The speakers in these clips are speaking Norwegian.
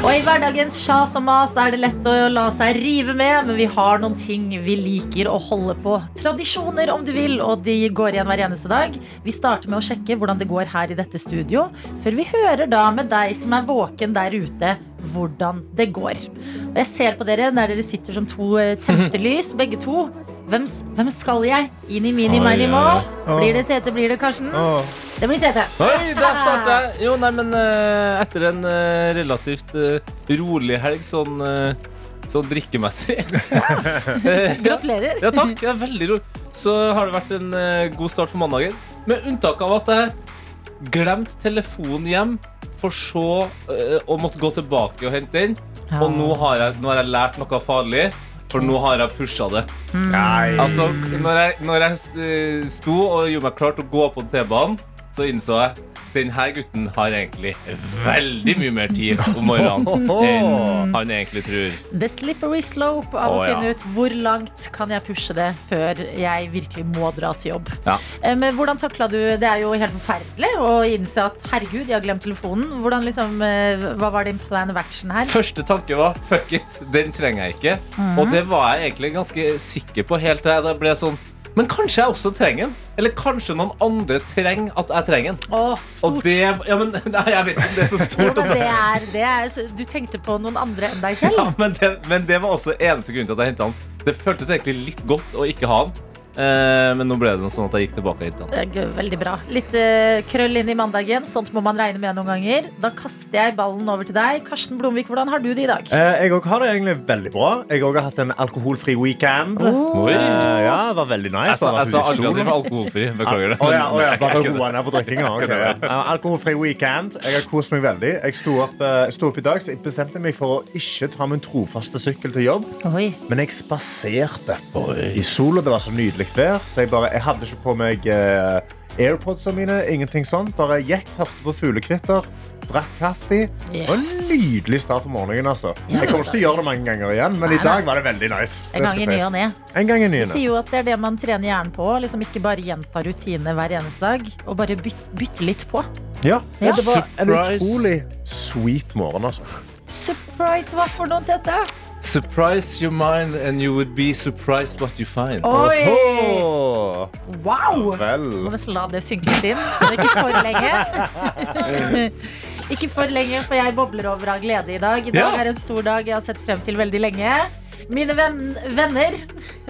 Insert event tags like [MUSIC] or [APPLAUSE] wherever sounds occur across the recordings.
Og i hverdagens sjas og mas er det lett å la seg rive med, men vi har noen ting vi liker å holde på. Tradisjoner, om du vil, og de går igjen hver eneste dag. Vi starter med å sjekke hvordan det går her i dette studio, før vi hører da med deg som er våken der ute, hvordan det går. Og jeg ser på dere der dere sitter som to eh, tente [LAUGHS] lys, begge to. Hvem, hvem skal jeg? Inn i mini mini oi, må. oi. Blir det Tete, blir det Karsten? Det blir Tete. Oi, der starta jeg! Jo, nei, men uh, etter en uh, relativt uh, rolig helg, sånn, sånn drikkemessig [LAUGHS] Gratulerer. Ja, takk. Er veldig rolig. Så har det vært en god start på mandagen. Med unntak av at jeg glemte telefonen hjem, for så å måtte gå tilbake og hente den. Og nå har, jeg, nå har jeg lært noe farlig, for nå har jeg pusha det. Nei. Altså, når jeg, når jeg eh, sto og gjorde meg klar til å gå på T-banen, så innså jeg denne gutten har egentlig veldig mye mer tid om morgenen enn [LAUGHS] han egentlig tror. The slippery slope av Å, å ja. finne ut hvor langt kan jeg pushe det før jeg virkelig må dra til jobb. Ja. Eh, Men hvordan takla du Det er jo helt forferdelig å innse at herregud, jeg har glemt telefonen. Hvordan liksom, eh, Hva var din plan of action her? Første tanke var fuck it, den trenger jeg ikke. Mhm. Og det var jeg egentlig ganske sikker på helt til jeg da ble sånn Men kanskje jeg også trenger den? Eller kanskje noen andre trenger at jeg trenger den? Å, Og stort. det Ja, men [LAUGHS] nei, jeg vet ikke om det er så Jo, stort. men Altså. det er, det er, du tenkte på noen andre enn deg selv? Ja, men, det, men det var også eneste grunn til at jeg henta den. Det føltes egentlig litt godt å ikke ha den. Eh, men nå ble det sånn at jeg gikk tilbake hit. Veldig bra. Litt eh, krøll inn i mandagen. Sånt må man regne med noen ganger. Da kaster jeg ballen over til deg. Karsten Blomvik, hvordan har du det i dag? Eh, jeg òg har det egentlig veldig bra. Jeg òg har hatt en alkoholfri weekend. Oh. Eh, ja, det var veldig nice. Jeg sa, jeg sa aldri at jeg var alkoholfri. Beklager det. Oh, ja, oh, ja, bare roa ned på drikkinga. [LAUGHS] Okay, ja. Eh, alkoholfri weekend. Jeg har kost meg veldig. Jeg sto opp, eh, sto opp i dag, så jeg bestemte meg for å ikke ta min trofaste sykkel til jobb. Oi. Men jeg spaserte i sola. Det var så nydelig vær. Så jeg, bare, jeg hadde ikke på meg eh, AirPodsene mine. Ingenting sånt. Bare gikk, hørte på fuglekvitter, drakk kaffe. Det var en Yes. nydelig start på morgenen. altså. Jeg kommer ikke til å gjøre det mange ganger igjen, men i dag var det veldig nice. En Det gang i skal ny sies. og ne. En gang i ny og ne. sier jo at det er det man trener hjernen på. Liksom ikke bare gjenta rutiner hver eneste dag, og bare byt, bytte litt på. Ja, Ja. Det var en Surprise. utrolig sweet morgen, altså. Surprise, hva for noe, Tete? Surprise your mind, and you would be surprised what you find. Oi! Åh, Wow! vel. Må nesten la det synke litt inn. er ikke for lenge. [LAUGHS] ikke for lenge, for jeg bobler over av glede i dag. I dag Ja. er en stor dag jeg har sett frem til veldig lenge. Mine venn, venner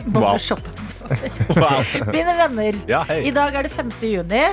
Wow. Bobler såpass. [LAUGHS] Wow. Mine venner. Ja, I dag er det 5. juni,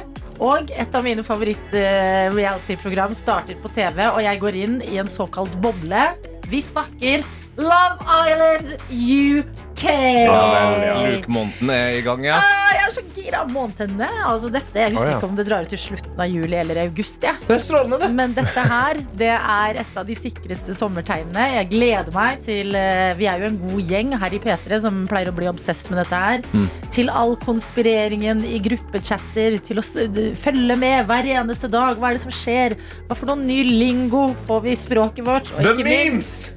og et av mine favoritt-reality-program starter på TV, og jeg går inn i en såkalt boble. Vi snakker Love Island UK! Ja, vel, Luke Monten er i gang, ja. Ah, jeg er så gira av månedene. Altså, dette, jeg husker oh, ja. ikke om det drar ut til slutten av juli eller august. Ja. Det er strålende, det. Men dette her det er et av de sikreste sommertegnene. Jeg gleder meg til eh, Vi er jo en god gjeng her i P3 som pleier å bli obsesst med dette her. Mm. Til all konspireringen i gruppechatter, til å følge med hver eneste dag. Hva er det som skjer? Hva for noen ny lingo får vi i språket vårt? Og The ikke minst memes!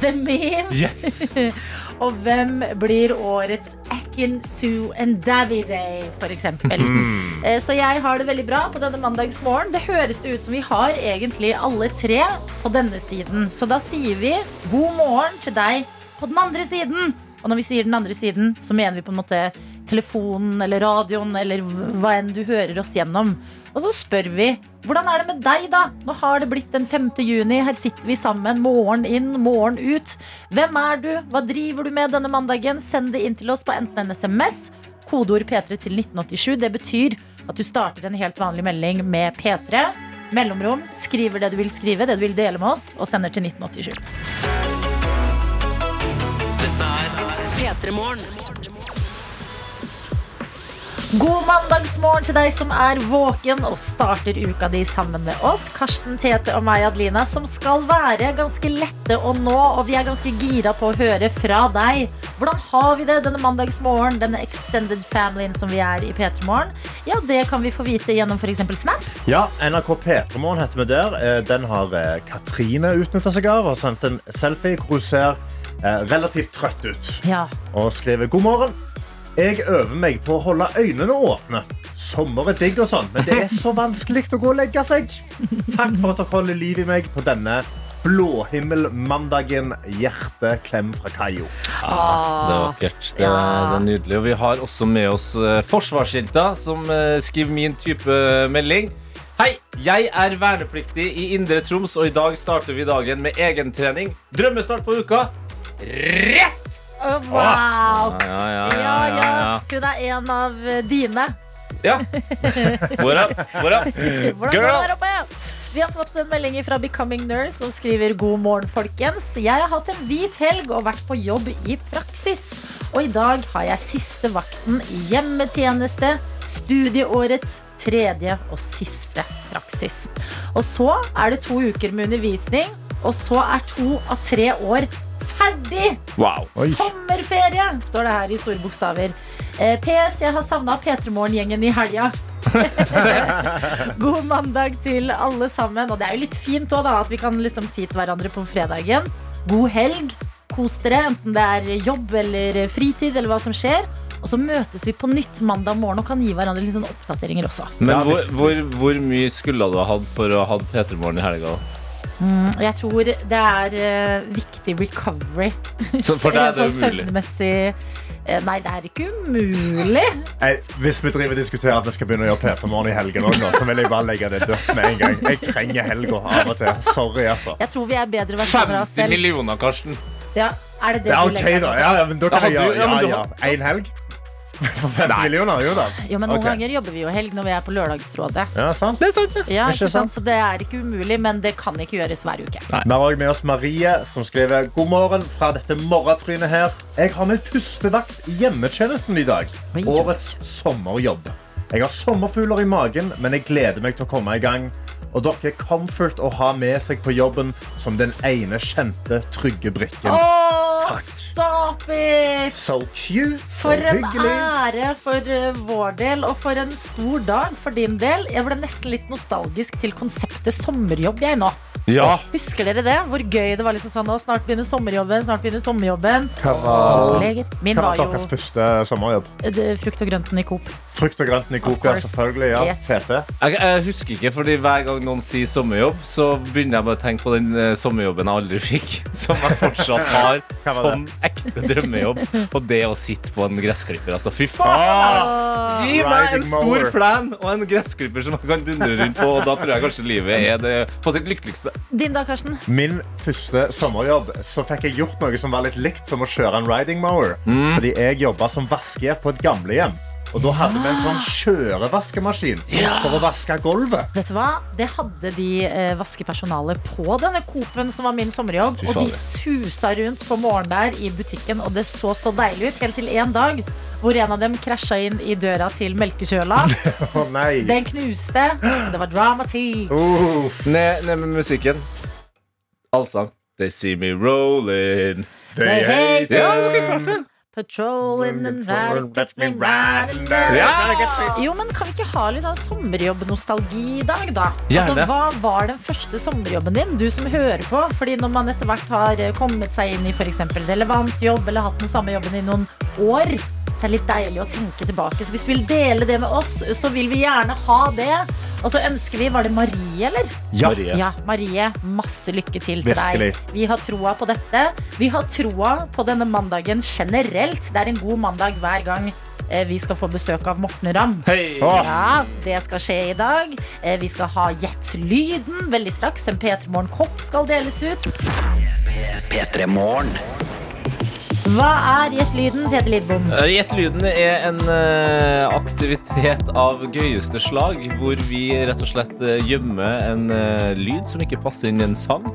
The memes. Yes! [LAUGHS] Og hvem blir årets Akin, Sue and Davide, for eksempel. Mm. Eh, Så jeg har det veldig bra på denne mandagsmorgen. Det høres det ut som vi har egentlig alle tre på denne siden. Så da sier vi god morgen til deg på den andre siden. Og når vi sier den andre siden, så mener vi på en måte telefonen eller radioen eller hva enn du hører oss gjennom. Og så spør vi hvordan er det med deg, da? Nå har det blitt den 5. juni. Her sitter vi sammen. Morgen inn, morgen ut. Hvem er du? Hva driver du med denne mandagen? Send det inn til oss på enten en SMS, kodeord P3 til 1987. Det betyr at du starter en helt vanlig melding med P3. Mellomrom, skriver det du vil skrive, det du vil dele med oss, og sender til 1987. P3 Morgen. God mandagsmorgen til deg som er våken og starter uka di sammen med oss. Karsten, Tete og meg, Adelina, som skal være ganske lette å nå. Og vi er ganske gira på å høre fra deg. Hvordan har vi det denne mandagsmorgen? Denne extended familyen som vi er i P3 Morgen? Ja, det kan vi få vite gjennom f.eks. Snap. Ja, NRK P3morgen heter vi der. Eh, Den har eh, Katrine utnytta seg av og sendt en selfie hvor hun ser relativt trøtt ut. Ja. Og skriver god morgen. Jeg øver meg på å holde øynene åpne. Sommer er digg og sånn, men det er så vanskelig å gå og legge seg. Takk for at dere holder liv i meg på denne blåhimmelmandagen. Hjerteklem fra Kayo. Det er vakkert. Det, Ja. det er nydelig. Og vi har også med oss uh, forsvarsjenta, som eh, skriver min type melding. Hei, jeg er vernepliktig i Indre Troms, og i dag starter vi dagen med egentrening. Drømmestart på uka. Rett! Oh, wow! Ja, ja, ja. Ja. Hun er en av dine. ja. What up? What up? Hvordan går det Girl! der oppe? Vi har fått en melding fra Becoming Nurse som skriver God morgen, folkens. Jeg har hatt en hvit helg og vært på jobb i praksis. Og i dag har jeg siste vakten i hjemmetjeneste. Studieårets tredje og siste praksis. Og så er det to uker med undervisning, og så er to av tre år ferdig. Wow. Sommerferie, står det her i store bokstaver. Eh, PS, jeg har savna P3 Morgen-gjengen i helga. [LAUGHS] God mandag til alle sammen. Og det er jo litt fint også, da, at vi kan liksom si til hverandre på fredagen god helg. Kos dere, enten det er jobb eller fritid eller hva som skjer. Og så møtes vi på nytt mandag morgen og kan gi hverandre litt sånn oppdateringer også. Men hvor, hvor, hvor mye skulle du ha hatt for å ha hatt P3 Morgen i helga? Mm, jeg tror det er uh, viktig recovery. Så for deg er det Sånn umulig? Søvnmessig eh, Nei, det er ikke umulig. Jeg, hvis vi driver diskuterer at vi skal begynne å gjøre P3morgen i helgen òg, så vil jeg bare legge det dødt med en gang. Jeg trenger helga av og til. Sorry, altså. Jeg tror vi er bedre versjoner av oss 50 millioner, Karsten. Ja, er det det Det er du OK, legger da. Ja, ja, men da kan jeg gjøre ja, ja, ja. En helg? For 50 millioner? Jo da. Jo, men noen Ok. ganger jobber vi jo helg når vi er på Lørdagsrådet. Ja, sant? Det er sant, ja. Ja, Ikke ikke sant? Så det er ikke umulig, men det kan ikke gjøres hver uke. Vi har også med oss Marie, som skriver God morgen fra dette morgentrynet her. Jeg har min første vakt i hjemmetjenesten i dag. Oi. Årets sommerjobb. Jeg har sommerfugler i magen, men jeg gleder meg til å komme i gang. Og dere er comfort å ha med seg på jobben som den ene kjente, trygge brikken. Åh, stop it! So cute For og en hyggelig. ære for eh, vår del, og for en stor dag for din del. Jeg ble nesten litt nostalgisk til konseptet sommerjobb, jeg nå. Ja. Husker dere det? Hvor gøy det var liksom sånn, å, snart begynner sommerjobben, snart begynner sommerjobben. Hva var, Min hva var var deres jo første sommerjobb? eh, det- frukt og grønten i Coop. Frukt og grønten i Coop, ja, selvfølgelig. Ja. Yes. Jeg, jeg husker ikke, fordi hver gang noen sier sommerjobb, så begynner jeg bare å tenke på den eh, sommerjobben jeg aldri fikk. [LAUGHS] Som jeg fortsatt har som ekte drømmejobb. Og det å sitte på en gressklipper. Altså, fy Ah! faen! Gi meg en stor plan og en gressklipper som jeg kan dundre rundt på. Og da tror jeg kanskje livet er det på sitt lykkeligste. Din da, Karsten? Min første sommerjobb så fikk jeg gjort noe som var litt likt som å kjøre en riding mower. Fordi jeg jobba som vaskehjelp på et gamlehjem. Og da hadde vi en sånn kjørevaskemaskin for å vaske gulvet. Vet du hva? Det hadde de eh, vaskepersonalet på denne Coop-en som var min sommerjobb. Fy Og de fader. susa rundt på morgenen der i butikken, og det så så deilig ut. Helt til en dag hvor en av dem krasja inn i døra til melkekjøla. [LAUGHS] Å nei. Den knuste. Det var dramatikk. Uff. Ned, ned med musikken. Allsang. They see me rolling. They hate Ja, you. dere klarte det. Patrolling in the night, catch me riding dirty. Jo, men Kan vi ikke ha litt sånn sommerjobb-nostalgi i dag, da? Altså, hva var den første sommerjobben din? Du som hører på. Fordi når man etter hvert har eh, kommet seg inn i for eksempel relevant jobb, eller hatt den samme jobben i noen år, så er litt deilig å tenke tilbake. Så hvis du vil dele det med oss, så vil vi gjerne ha det. Og så ønsker vi Var det Marie, eller? Ja. Marie. Ja, Marie, masse lykke til til Virkelig. deg. Vi har troa på dette. Vi har troa på denne mandagen generelt. Det er en god mandag hver gang eh, vi skal få besøk av Morten Ramm. Hei! Ja, det skal skje i dag. Eh, Vi skal ha Gjett lyden veldig straks. En P3 Morgen-kopp skal deles ut. Hva er Gjett lyden, Tete Lidbom? Eh, Gjett lyden er en eh, aktivitet av gøyeste slag, hvor vi rett og slett eh, gjemmer en lyd som ikke passer inn i en sang.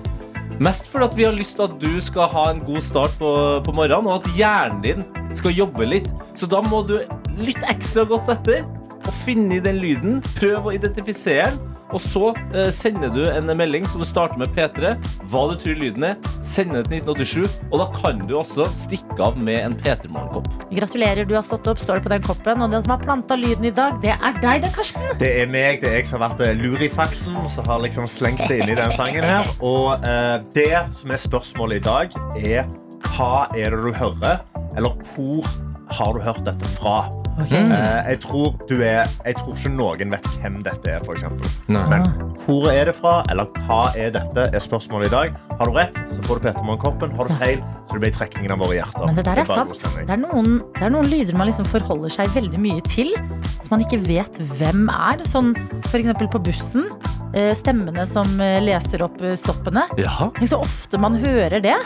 Mest fordi at vi har lyst til at du skal ha en god start på, på morgenen, og at hjernen din skal jobbe litt. Så da må du litt ekstra godt etter og finne den lyden. Prøv å identifisere den. Og så eh, sender du en melding som du starter med P3. Hva du tror lyden er. sender det til 1987. Og da kan du også stikke av med en P3 Morgenkopp. Gratulerer, du har stått opp, står det på den koppen. Og den som har planta lyden i dag, det er deg, det, Karsten. Det er meg, det er jeg som har vært eh, lurifaksen, som har liksom slengt det inn i den sangen her. Og eh, det som er spørsmålet i dag, er hva er det du hører, eller hvor har du hørt dette fra? Eh, jeg, tror du er, jeg tror ikke noen vet hvem dette er, f.eks. Men hvor er det fra, eller hva er dette, er spørsmålet i dag. Har du rett, så får du Peter Morgenkoppen. Har du feil, så det blir trekningen av våre hjerter. Men det der er bare sant. Det er, noen, det er noen lyder man liksom forholder seg veldig mye til, som man ikke vet hvem er. Sånn f.eks. på bussen. eh, Stemmene som eh, leser opp stoppene. Ja. Tenk så ofte man hører det.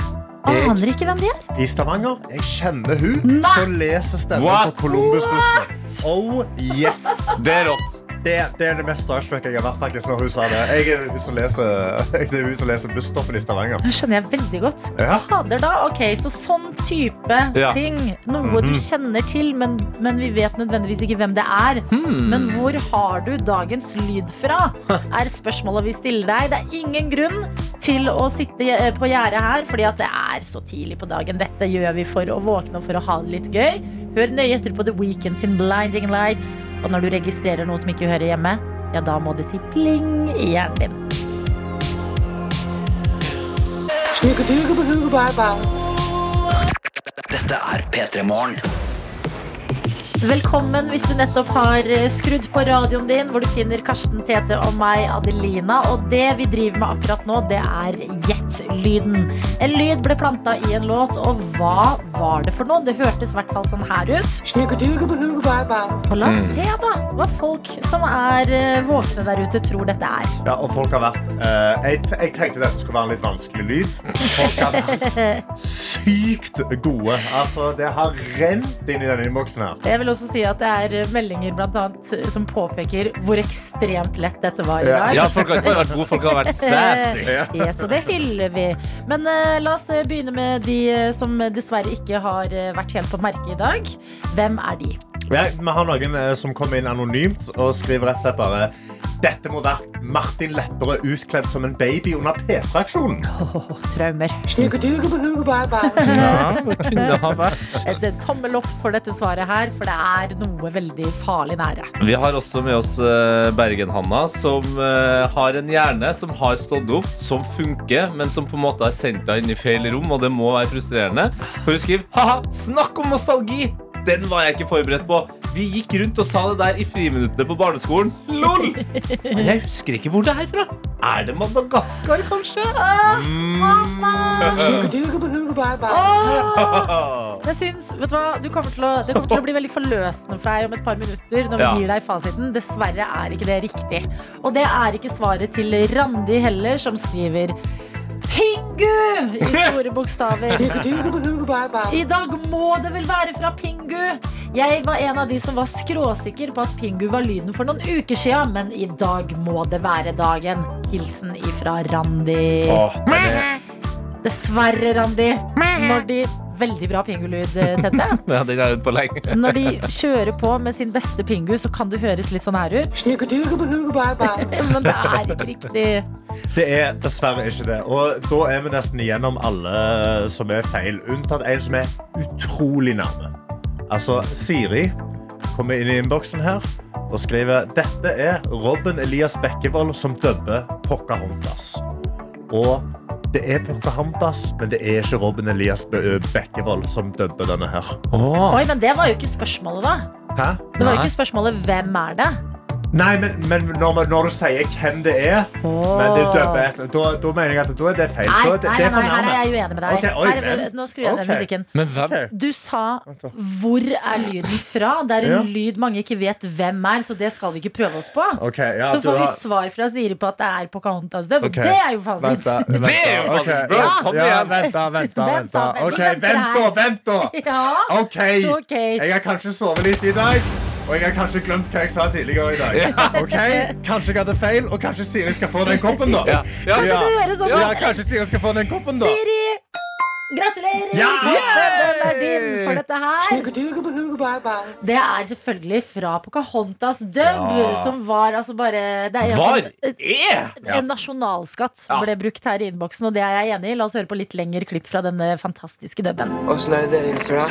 Jeg- Aner ikke hvem de er. I Stavanger, jeg kjenner hun Nei! som leser stemmen What? på Columbus-bussen. Oh, yes! Det er rått. Det, det er det mest starstruck jeg har vært faktisk når hun sa det. Jeg er hun som leser, er leser busstoppen i Stavanger. Det skjønner jeg veldig godt. Ja. Fader da, ok, Så sånn type Ja. ting. Noe du kjenner til, men, men vi vet nødvendigvis ikke hvem det er. Men hvor har du dagens lyd fra? [LAUGHS] Er spørsmålet vi stiller deg. Det er ingen grunn til å sitte eh, på gjerdet her, fordi at det er så tidlig på dagen. Dette gjør vi for å våkne og for å ha det litt gøy. Hør nøye etter på The Weekend sin Blinding Lights. Og når du registrerer noe som ikke hører hjemme, ja, da må det si pling i hjernen din. Dette er P3 Morgen. Velkommen hvis du nettopp har eh, skrudd på radioen din, hvor du finner Karsten, Tete og meg, Adelina. Og det vi driver med akkurat nå, det er jet-lyden. En lyd ble planta i en låt, og hva var det for noe? Det hørtes i hvert fall sånn her ut. Og la oss se, da, hva folk som er eh, våkne der ute, tror dette er. Ja, og folk har vært uh, jeg, jeg tenkte dette skulle være en litt vanskelig lyd. Folk har vært [LAUGHS] sykt gode. Altså, det har rent inn i denne innboksen her. Vil også si at det er eh, meldinger blant annet, som påpeker hvor ekstremt lett dette var i dag. Ja, folk har ikke bare vært gode, folk har vært [LAUGHS] sassy. Yes, og det hyller vi. Men uh, la oss eh, begynne med de eh, som dessverre ikke har eh, vært helt på merket i dag. Hvem er de? Ja, vi har noen eh, som kommer inn anonymt og skriver rett og slett bare dette må være Martin Lepperød utkledd som en baby under P3-aksjonen. Åh, traumer. Ja, det kunne ha vært. Et tommel opp for dette svaret her, for det er noe veldig farlig nære. Vi har også med oss Bergen-Hanna, som har en hjerne som har stått opp, som funker, men som på en måte har sendt deg inn i feil rom, og det må være frustrerende. For hun skriver haha, snakk om nostalgi! Den var jeg ikke forberedt på. Vi gikk rundt og sa det der i friminuttene på barneskolen. LOL! Men jeg husker ikke hvor det er fra. Er det Madagaskar, kanskje? Jeg syns, vet du hva, du kommer til å, Det kommer til å bli veldig forløsende for deg om et par minutter når vi Ja. gir deg fasiten. Dessverre er ikke det riktig. Og det er ikke svaret til Randi heller, som skriver Pingu! I [LAUGHS] store bokstaver. I dag må det vel være fra Pingu. Jeg var en av de som var skråsikker på at Pingu var lyden for noen uker siden, men i dag må det være dagen. Hilsen ifra Randi. Åh, er, Dessverre, Randi. Når de Veldig bra pingulyd, eh, Tette. [LAUGHS] Ja, den er på lenge. [LAUGHS] Når de kjører på med sin beste pingu, så kan det høres litt sånn her ut. [LAUGHS] Men det er ikke riktig. det er dessverre ikke det. Og da er vi nesten igjennom alle som er feil, unntatt en som er utrolig nærme. Altså, Siri kommer inn i innboksen her og skriver dette er Robin Elias Bekkevold som dubber Pocahontas. Og det er Pocahontas, men det er ikke Robin Elias Bø Bekkevold som dubber denne her. Oh. Oi, men det var jo ikke spørsmålet, da. Hæ? Det var jo ikke spørsmålet 'hvem er det'? Nei, men, men når, når du sier hvem det er, men det et, da, da mener jeg at da er det feil. Nei, Da nei, det nei, er for nei, her er jeg uenig med deg. Okay, oi, Her, nå skrur jeg ned okay. musikken. Men hvem? Du sa 'hvor er lyden fra'? Det er en Ja. lyd mange ikke vet hvem er, så det skal vi ikke prøve oss på. Okay, ja, så får vi har- svar fra Siri på at det er Pocahontas døv. Ok. Det er jo fasit. Vent da, vent Det er jo da. Kom igjen. Vent da, vent da. Vent Vent da, da. vent, Ok, vent da, vent da. Ja, Okay. ok. jeg har kanskje sovet litt i dag, og jeg har kanskje glemt hva jeg sa tidligere i dag. [LAUGHS] Ok, Kanskje jeg hadde feil, og kanskje Siri skal få den koppen, da. Ja. Ja. Kanskje det høres sånn Ja, kanskje Siri skal få den koppen, da. Siri! Gratulerer! Den er din for dette her. Det er selvfølgelig fra Pocahontas dub, Ja. som var altså bare det er en Var? sånn- Er? En nasjonalskatt som Ja. ble brukt her i innboksen, og det er jeg enig i. La oss høre på litt lengre klipp fra denne fantastiske dubben. Åssen er det dere hilser, da?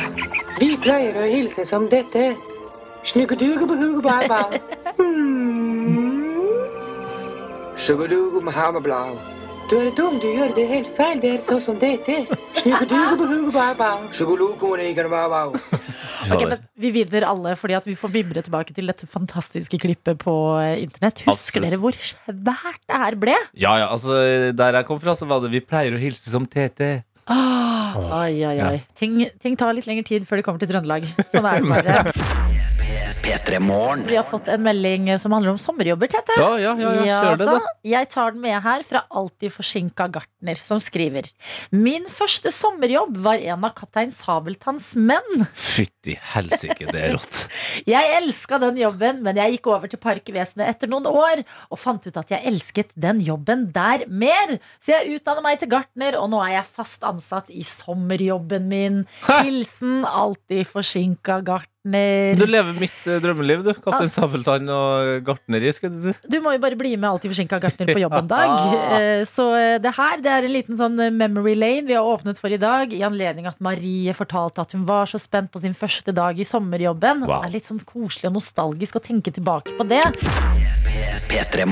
Vi pleier å hilse som dette. Du er dum, du gjør det helt feil. Det er sånn som dette. Snuggedugebuhugebaba. Shugulukumoniganababau. [LAUGHS] Ok, men Vi vinner alle fordi at vi får mimre tilbake til dette fantastiske klippet på eh, internett. Husker Absolutt. dere hvor svært det her ble? Ja, ja, altså Der jeg kom fra, så var det Vi pleier å hilse som TT. Oi, oi, oi. Ting, ting tar litt lengre tid før de kommer til Trøndelag. Sånn er det bare. [LAUGHS] P3 Morgen. Vi har fått en melding som handler om sommerjobber, Tete. Ja, ja, ja, ja, kjør det, da. Jeg tar den med her fra Alltid forsinka gartner, som skriver Min første sommerjobb var en av kaptein Sabeltanns menn. Fytti helsike, det er rått. [LAUGHS] Jeg elska den jobben, men jeg gikk over til Parkvesenet etter noen år og fant ut at jeg elsket den jobben der mer. Så jeg utdanna meg til gartner, og nå er jeg fast ansatt i sommerjobben min. Hilsen alltid forsinka gartner. Du lever mitt eh, drømmeliv, du. Kaptein Altså. Sabeltann og gartneri. Skal du. Du må jo bare bli med alltid forsinka gartner på jobb en dag. [LAUGHS] Eh, Så eh, det her det er en liten sånn eh, memory lane vi har åpnet for i dag. I anledning at Marie fortalte at hun var så spent på sin første dag i sommerjobben. Wow. Det er litt sånn koselig og nostalgisk å tenke tilbake på det. P3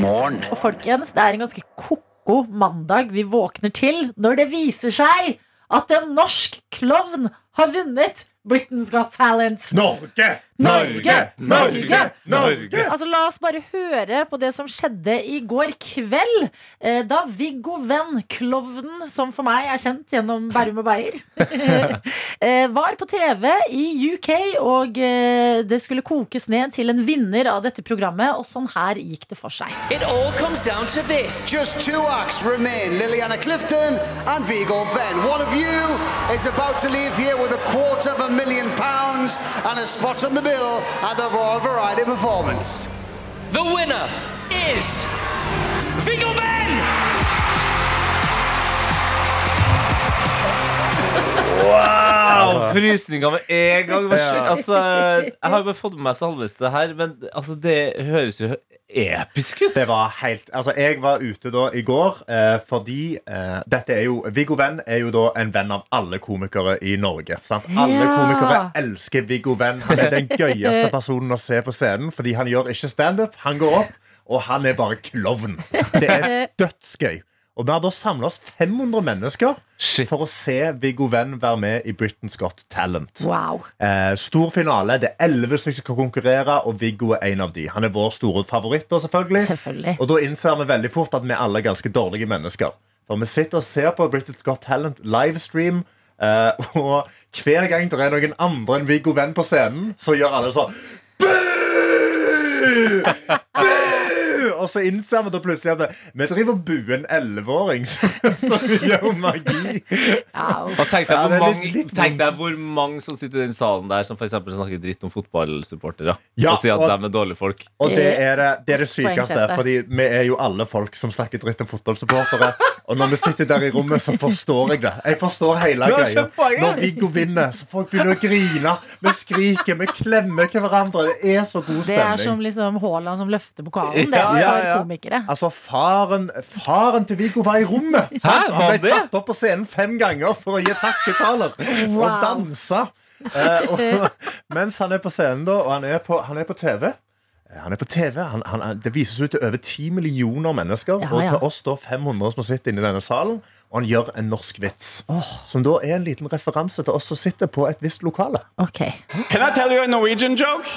Og folkens, det er en ganske ko-ko mandag vi våkner til når det viser seg at en norsk klovn har vunnet Britain's Got Talent. Norge! Norge! Norge! Norge! Altså, la oss bare høre på det som skjedde i går kveld. Eh, da Viggo Venn, klovnen som for meg er kjent gjennom Bærum og Beyer, [LAUGHS] eh, var på TV i UK, og eh, det skulle kokes ned til en vinner av dette programmet, og sånn her gikk det for seg. It all comes down to this. Just two acts remain Liliana Clifton and Viggo Venn. One of you is about to leave here with a quarter of a million pounds and a spot on the bill at the Royal Variety Performance. The winner is Viggo Wow! Frysninger med en gang. Hva skjer? Altså, jeg har jo bare fått med meg halvveis det her, men altså, det høres jo episk ut. Det var helt Altså, jeg var ute da i går eh, fordi eh, dette er jo Viggo Venn er jo da en venn av alle komikere i Norge. Sant? Alle Ja. komikere elsker Viggo Venn. Han er den gøyeste personen å se på scenen fordi han gjør ikke standup. Han går opp, og han er bare klovn. Det er [LAUGHS] dødsgøy. Og vi har da samla oss 500 mennesker Shit. for å se Viggo Venn være med i Britain's Got Talent. Wow. Eh, stor finale. Det er elleve stykker som skal konkurrere, og Viggo er en av de. Han er vår store favoritt. selvfølgelig. Selvfølgelig. Og da innser vi veldig fort at vi alle er ganske dårlige mennesker. For vi sitter og ser på Britain's Got Talent livestream, eh, [LAUGHS] og hver gang det er noen andre enn Viggo Venn på scenen, så gjør alle sånn «Boo! Boo!» Og så innser vi da plutselig at vi driver og buer en elleveåring [LAUGHS] som gjør magi. Og tenk deg, hvor mange, litt tenk deg hvor mange som sitter i den salen der som for snakker dritt om fotballsupportere. Ja, og sier at og- de er dårlige folk. Og det er det, det, er det sykeste. Fordi vi er jo alle folk som snakker dritt om fotballsupportere. Og når vi sitter der i rommet, så forstår jeg det. Jeg forstår hele greia. Når Viggo vinner, så folk begynner å grine. Vi skriker, vi klemmer hverandre. Det er så god stemning. Det er som liksom Haaland som løfter pokalen. Det er ja, for ja. komikere. Altså, faren, faren til Viggo var i rommet. Hæ, Han ble satt tatt opp på scenen fem ganger for å gi takketaler. Wow. Og danse. Eh, og, [LAUGHS] mens han er på scenen, da, og han er på, han er på TV. Eh, Han er på TV, han, han, Det vises ut til over 10 millioner mennesker. Ja, Og til oss da 500 som sitter inne i denne salen. Og han gjør en norsk vits. Som da er en liten referanse til oss som sitter på et visst lokale. Okay. Can I tell you a Norwegian joke?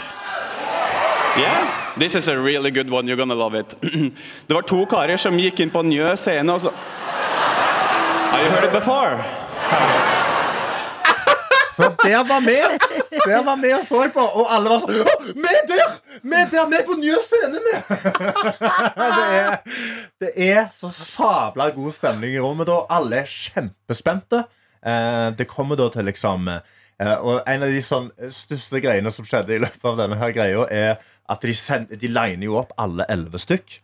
Yeah? This is a really good one, you're gonna love it. [CLEARS THROAT] Det var to karer som gikk inn på Njø scene og så Have you heard it before? Så der var vi! Der var vi og så på, og alle var sånn «Å, Vi er der! Vi er der! Vi er på Njø scene, vi! [LAUGHS] det, er, det er så sabla god stemning i rommet da. Alle er kjempespente. Eh, det kommer da til liksom Og en av de sånn største greiene som skjedde i løpet av denne her greia, er at de, send, de liner jo opp alle elleve stykk,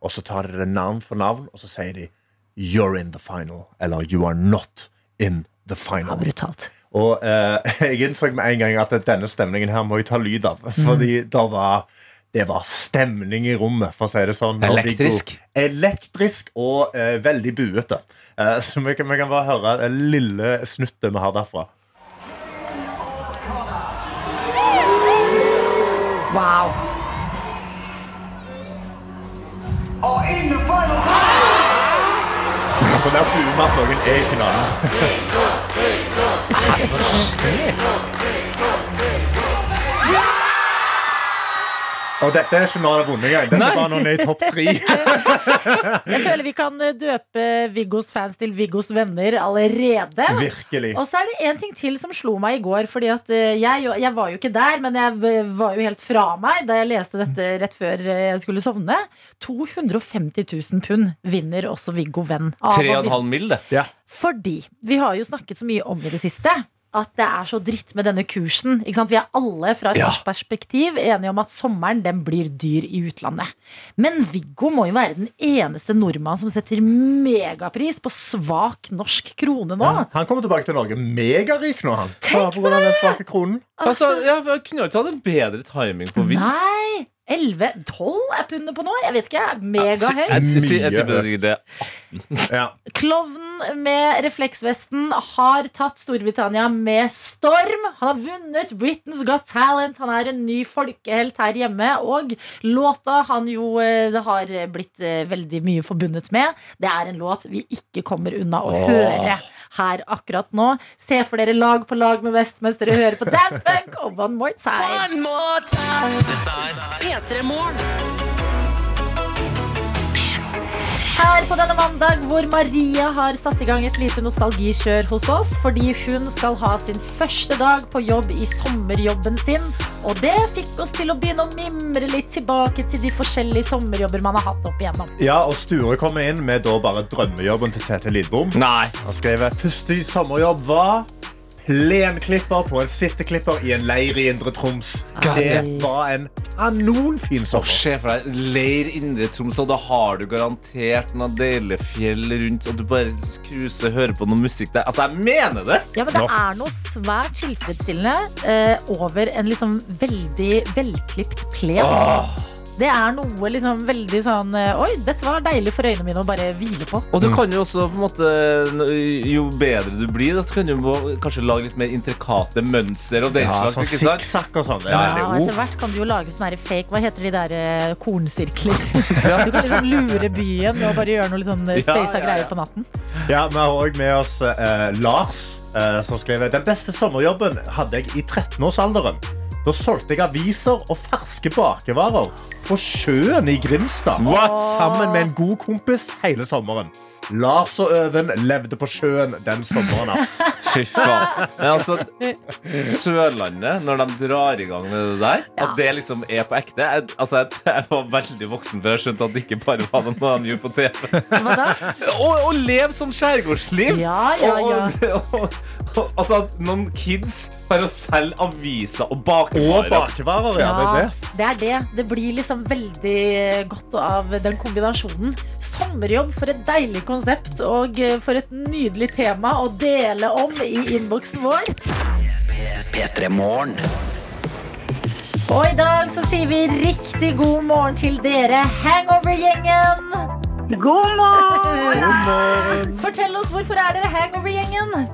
og så tar de det navn for navn, og så sier de You're in the final, eller You are not in the Ja, final. brutalt. Og eh, [LAUGHS] jeg innså med en gang at denne stemningen her må jeg ta lyd av. Fordi det var, det var stemning i rommet, for å si det sånn. Elektrisk. Elektrisk og eh, veldig buete. Eh, så vi kan, vi kan bare høre det lille snuttet vi har derfra. Wow. Altså, der vi at noen er i finalen. [LAUGHS] はい、[LAUGHS] て。Og dette er ikke når han har vunnet engang. Dette er bare noen i topp tre. [LAUGHS] Jeg føler vi kan eh, døpe Viggos fans til Viggos venner allerede. Virkelig. Og så er det en ting til som slo meg i går. Fordi at eh, jeg, jeg var jo ikke der, men jeg var jo helt fra meg da jeg leste dette rett før eh, jeg skulle sovne. 250 000 pund vinner også Viggo Venn. av å vis- 3,5 mill., det. Fordi vi har jo snakket så mye om i det siste at det er så dritt med denne kursen. Ikke sant? Vi er alle fra et Ja. perspektiv enige om at sommeren den blir dyr i utlandet. Men Viggo må jo være den eneste nordmann som setter megapris på svak norsk krone nå. Han kommer tilbake til Norge megarik nå, han. Tenk på den svake kronen. Altså, ja, vi kunne jo ikke hatt en bedre timing på vinn. Nei! 11-12 er pundet på nå? Jeg vet ikke. Megahøyt. jeg, jeg tipper det er. Klovnen med refleksvesten har tatt Storbritannia med storm. Han har vunnet Britain's Got Talent. Han er en ny folkehelt her hjemme. Og låta han jo Det har blitt eh, veldig mye forbundet med, det er en låt vi ikke kommer unna å Åh. høre her akkurat nå. Se for dere lag på lag med Vestmester og hører på Daft Punk og One More Time. P3 Morgen. Her på denne mandag hvor Maria har satt i gang et lite nostalgikjør hos oss fordi hun skal ha sin første dag på jobb i sommerjobben sin. Og det fikk oss til å begynne å mimre litt tilbake til de forskjellige sommerjobber man har hatt opp igjennom. ja, og Sture kommer inn med da bare drømmejobben til Tete Lidbom. Nei. Han skriver første sommerjobb var plenklipper på en sitteklipper i en leir i Indre Troms. Det var en kanonfin sommer. sommer. Se for deg leir Indre Troms, og da har du garantert noen deilige fjell rundt, og du bare cruiser, hører på noe musikk der. Altså, jeg mener det! Ja, men Det er noe svært tilfredsstillende eh, over en liksom veldig velklipt plen. Det er noe liksom veldig sånn eh, Oi, dette var deilig for øynene mine å bare hvile på. Og du kan jo også på en måte Jo bedre du blir, da, så kan du må- kanskje lage litt mer intrikate mønster og den Ja, slags. sånn ikke sant? sikksakk og sånn. Ja, etter hvert kan du jo lage sånne fake Hva heter de der eh, kornsirkler? [LAUGHS] Du kan liksom lure byen med å bare gjøre noe litt sånn eh, Ja, spasa ja, ja. greier på natten. Ja, Vi har òg med oss eh, Lars, eh, som skrev Den beste sommerjobben hadde jeg i 13-årsalderen. Da solgte jeg aviser og ferske bakevarer på sjøen i Grimstad. What? Sammen med en god kompis hele sommeren. Lars og Øven levde på sjøen den sommeren. ass. [LAUGHS] Fy faen. Men altså, Sørlandet, når de drar i gang med det der, at det liksom er på ekte jeg, altså, jeg, jeg var veldig voksen før jeg skjønte at det ikke bare var noe de gjorde på TV. Hva da? Å å leve sånn skjærgårdsliv! Ja, ja, ja. Og, og, og, [LAUGHS] altså at noen kids bare selger aviser og Og bakevarer. bakevarer, ja. Det er det. det er det. Det blir liksom veldig godt av den kombinasjonen. Sommerjobb for et deilig konsept og eh, for et nydelig tema å dele om i innboksen vår. P3 Og i dag så sier vi riktig god morgen til dere, Hangover-gjengen. God morgen! [LAUGHS] Fortell oss hvorfor er dere Hangover-gjengen?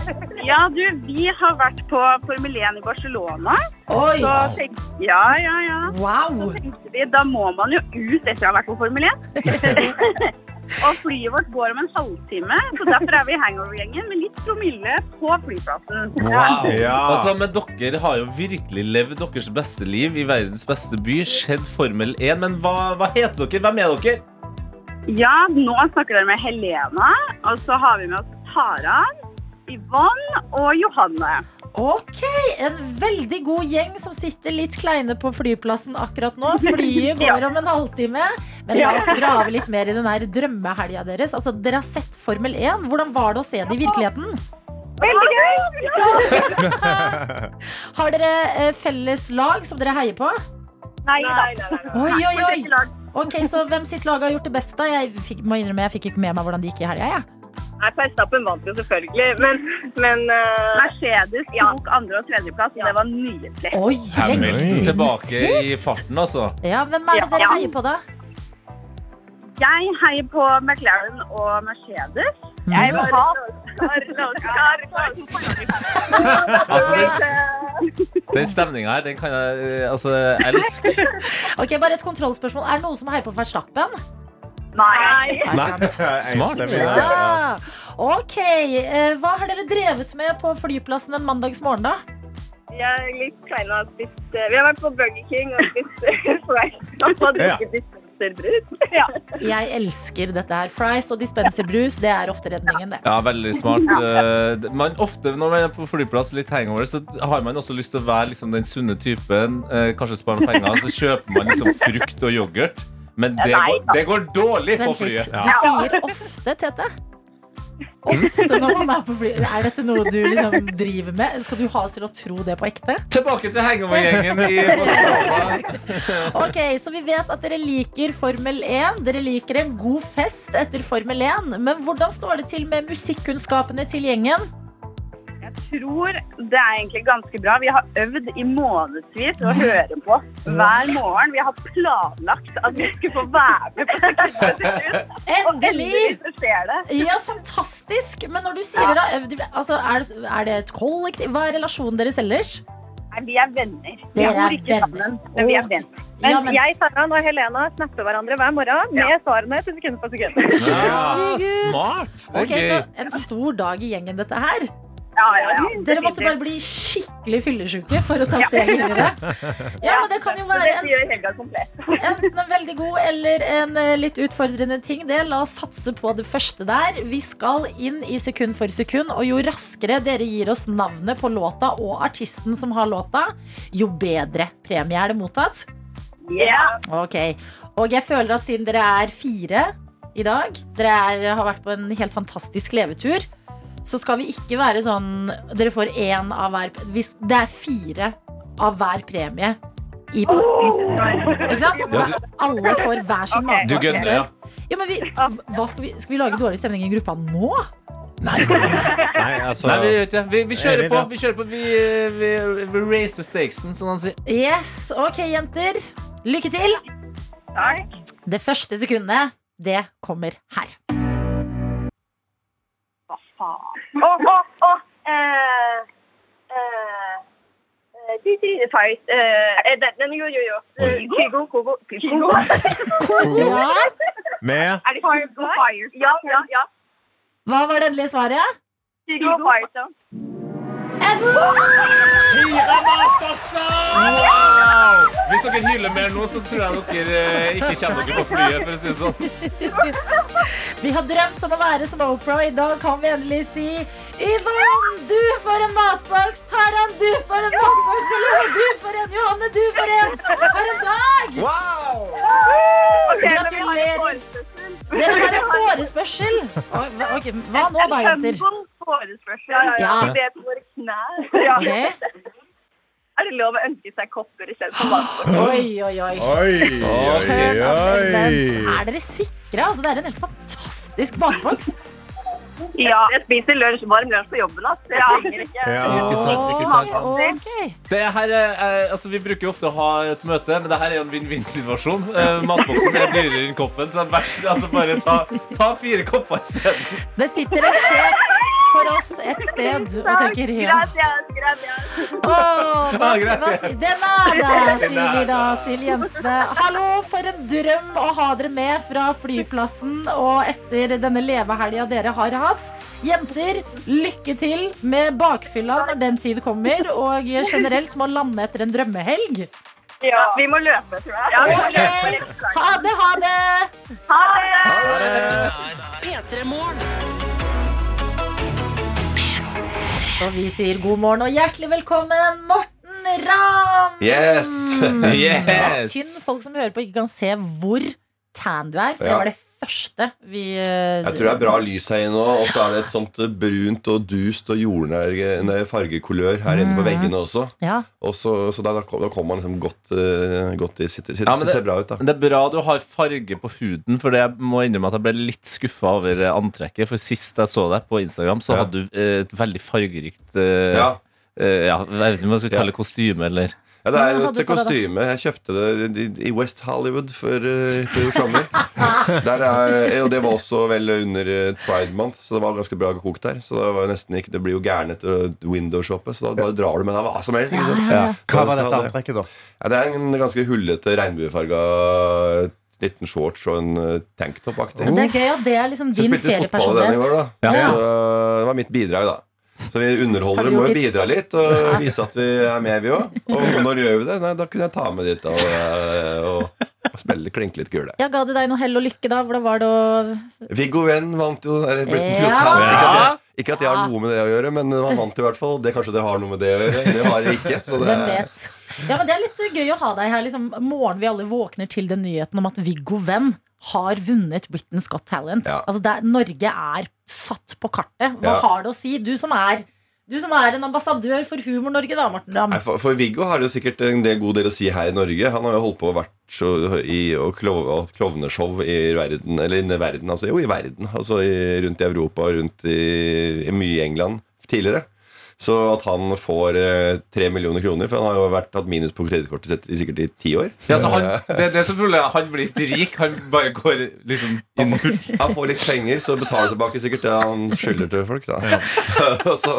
[LAUGHS] Ja, du, vi har vært på Formel 1 i Barcelona. Oi, Så tenkte, ja, ja, ja. wow. Så tenkte vi, da må man jo ut etter å ha vært på Formel 1. [LAUGHS] Og flyet vårt går om en halvtime, så derfor er vi hangover-gjengen med litt promille på flyplassen. Wow. [LAUGHS] Ja. Altså, men dere har jo virkelig levd deres beste liv i verdens beste by. Skjedd Formel 1. Men hva, hva heter dere? Hvem er dere? Ja, nå snakker dere med Helena, og så har vi med oss Taran, Yvonne og Johanne. Ok, en veldig god gjeng som sitter litt kleine på flyplassen akkurat nå. Flyet [LAUGHS] går om en halvtime. Men la oss grave litt mer i den her drømmehelga deres. Altså, dere har sett Formel 1. Hvordan var det å se det i virkeligheten? Veldig gøy! [LAUGHS] Har dere eh, felles lag som dere heier på? Nei da. Oi, oi, oi. Ok, Så hvem sitt lag har gjort det best? da? Jeg fikk, må innrømme, jeg fikk ikke med meg hvordan det gikk i helga. jeg. Nei, Verstappen vant jo selvfølgelig, men, men uh, Mercedes tok andre- og tredjeplass, og det var nydelig. Oi, Hamilton lenge tilbake i farten, altså. Ja, Hvem er det dere Ja. heier på, da? Jeg heier på McLaren og Mercedes. Jeg vil ha [LAUGHS] Altså, den, den stemninga her, den kan jeg eh, altså, elske. [LAUGHS] Ok, Bare et kontrollspørsmål. Er det noen som heier på Verstappen? Nei. [LAUGHS] Smart. Enstemmig, ja. Ja. Ok, eh, Hva har dere drevet med på flyplassen en mandagsmorgen, da? Jeg er litt klein og har spist eh, Vi har vært på Burger King og spist eh, [LAUGHS] fries og drukket dispenserbrus. Ja. Jeg elsker dette her. Fries og dispenserbrus, det er ofte redningen, det. Ja, veldig smart. Man, ofte når man er på flyplass litt hangover, så har man også lyst til å være liksom, den sunne typen. Eh, kanskje spare noen penger. Så kjøper man liksom frukt og yoghurt. Men det går, det går dårlig på flyet. Du sier ofte, Tete. Ofte når man er på flyet. Er dette noe du liksom driver med? Skal du ha oss til å tro det på ekte? Tilbake til hangover-gjengen i Barcelona. [LAUGHS] Ok, Så vi vet at dere liker Formel 1. Dere liker en god fest etter Formel 1. Men hvordan står det til med musikkunnskapene til gjengen? Tror det er egentlig ganske bra. Vi har øvd i månedsvis å høre på hver morgen. Vi har planlagt at vi skulle få være med på Sekundene Endelig! så skjer det. Ja, fantastisk! Men når du sier dere har øvd altså, er, det, er det et kollektiv? Hva er relasjonen deres ellers? Nei, vi er venner. Vi bor ikke sammen, men vi er venner. Men, Ja, men- jeg, Sara og Helena snapper hverandre hver morgen med svarene til sekund for sekund. Ja, smart. Det er Så gøy. en stor dag i gjengen, dette her. Ja, ja, ja. Dere måtte bare bli skikkelig fyllesyke for å ta steget inn i det. Ja, men det kan jo være en, en veldig god eller en eh, litt utfordrende ting. Det. La oss satse på det første der. Vi skal inn i sekund for sekund, og jo raskere dere gir oss navnet på låta og artisten som har låta, jo bedre premie er det mottatt. Ja. Ok, Og jeg føler at siden dere er fire i dag, dere er, har vært på en helt fantastisk levetur, så skal vi ikke være sånn Dere får én av hver Hvis det er fire av hver premie i potten. Ikke sant? Ja, du- Alle får hver sin mat. Du gønner, ja. Ja, men vi, hva skal, vi, skal vi lage dårlig stemning i gruppa nå? Nei, Nei, altså Nei vi, vet ikke. vi, vi kjører på. Vi, kjører på. vi, vi, vi raiser stakesen, som han sier. Yes, ok, jenter. Lykke til. Takk. Det første sekundet, det kommer her. Faen? Å, å, å! eh, eh, eh, de. Eh, eh, den, den, jo, jo, jo. Kygo, Kogo, Kygo. Ja. Med Er det Kygo Firestone? Ja, ja, ja. Hva var det endelige svaret? Kygo Firestone. Wow! Hvis dere hyler mer nå, så tror jeg dere eh, ikke kommer dere på flyet. For å si det sånn. Vi har drømt om å være som og i dag kan vi endelig si Yvonne, du får en matboks. Taran, du får en matboks. Helene, du får en. Johanne, du får en. For en dag! Wow! Gratulerer. Det har en forespørsel. Okay, hva- ok, hva nå da, jenter? Forespørsel. Ja, ja, ja. Ja. Vi våre knær. Ja. Er det lov å ønske seg kopper istedenfor matbord? Oi, oi, oi. Oi, oi, oi. Er dere sikre? Altså, det er en helt fantastisk matboks. Ja. Jeg spiser lunsj, varm lunsj på jobben. Altså. Jeg trenger ikke Ja. Ikke sant, ikke sant. Okay. Det her er, eh, altså Vi bruker jo ofte å ha et møte, men det her er jo en vinn-vinn-situasjon. Eh, matboksen er dyrere enn koppen, så vær så- altså bare ta, ta fire kopper isteden. Det sitter en sjef for oss et sted og tenker ja. Gratias, gratias. Åh, [LAUGHS] hva, hva, det nada, sier vi da til jentene. Hallo, for en drøm å ha dere med fra flyplassen og etter denne levehelga dere har hatt. Jenter, lykke til med bakfylla når den tid kommer, og generelt med å lande etter en drømmehelg. Ja, vi må løpe, tror jeg. Ja, vi må løpe ha det, Ha det, ha det! Ha det! P3 Morgen. Og vi sier god morgen og hjertelig velkommen, Morten Ramm! Yes! Det er yes. synd folk som hører på ikke kan se hvor tan du er. For Ja. det var det første vi eh, Jeg tror det er bra lys her inne nå, og så er det et sånt eh, brunt og dust og jordnær fargekulør her inne på Mhm. veggene også. Ja. Og så, så da, da kom- kommer man liksom godt, eh, godt i sitt, sitt, Ja, Det ser bra ut, da. Det er bra du har farge på huden, for det jeg må innrømme at jeg ble litt skuffa over antrekket. For sist jeg så deg på Instagram, så Ja. hadde du et veldig fargerikt Ja. Uh, ja, Jeg vet ikke om jeg skal kalle det kostyme, eller Ja, det er et kostyme. Jeg kjøpte det i- West Hollywood for, eh, i sommer. Der er, og det var også vel under eh, Pride Month, så det var ganske bra kokt der. Så det var nesten ikke, det blir jo gæren etter å windowshoppe, så da bare drar du med deg hva som helst. Ikke sant? Ja. Hva var dette antrekket, da? Ja, det er en ganske hullete regnbuefarga liten shorts og en eh, tanktop-aktig. Det er gøy at det er liksom din din Så spilte fotball denne den i feriepersonlighet. da. Ja. Så det var mitt bidrag, da. Så vi underholdere må jo bidra litt og vise at vi er med, vi òg. Og når gjør vi det? Nei, da kunne jeg ta med dit og, og, og spille klinke litt kule. Ja, Ga det deg noe hell og lykke, da? Hvordan var det å Viggo Venn vant jo Britain's Ja. Talent. Ikke, at jeg- har noe med det å gjøre, men han vant i hvert fall. Det Kanskje det har noe med det å gjøre. Det har jeg ikke. Så det, Hvem vet? Ja, men Det er litt gøy å ha deg her. Liksom, morgen vi alle våkner til den nyheten om at Viggo Venn har vunnet Britain's Got Talent. Ja. Altså, det er, Norge er satt på kartet. Hva Ja. har det å si? Du som er du som er en ambassadør for Humor-Norge, da, Morten Ramm. For, for Viggo har det jo sikkert en del god del å si her i Norge. Han har jo holdt på og vært så, i og klov, og klovneshow i verden, eller i verden, altså jo i verden. Altså i, rundt i Europa og rundt i, i mye i England tidligere. Så at han får eh, tre millioner kroner, for han har jo vært, hatt minus på kredittkortet sitt i sikkert i ti år. ja, så han, det, det som problemet, han blir ikke rik. Han bare går liksom i null. Han får litt penger, så betaler tilbake sikkert det han skylder til folk. Da. ja. [LAUGHS] så,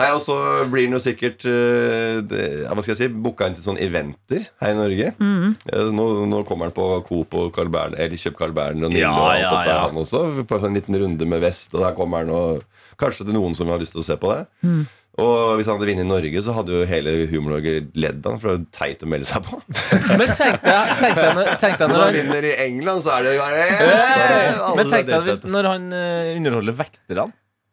nei, og så blir han jo sikkert eh, det, Hva skal jeg si booka inn til sånne eventer her i Norge. Mm. Eh, Nå, nå kommer han på Coop og Carl Bern, eller kjøp Carl Berner og Nille Ja, og alt ja, ja. han også. På en sånn liten runde med vest, og der kommer han og Kanskje det er noen som har lyst til å se på det. Mm. Og hvis han hadde vunnet i Norge, så hadde jo hele Humor-Norge ledd han, for det er teit å melde seg på. [LAUGHS] Men tenk deg, tenk deg, når- tenk deg Når når han han vinner i England, så er det jo bare Men tenk deg hvis når han eh, underholder vekterne.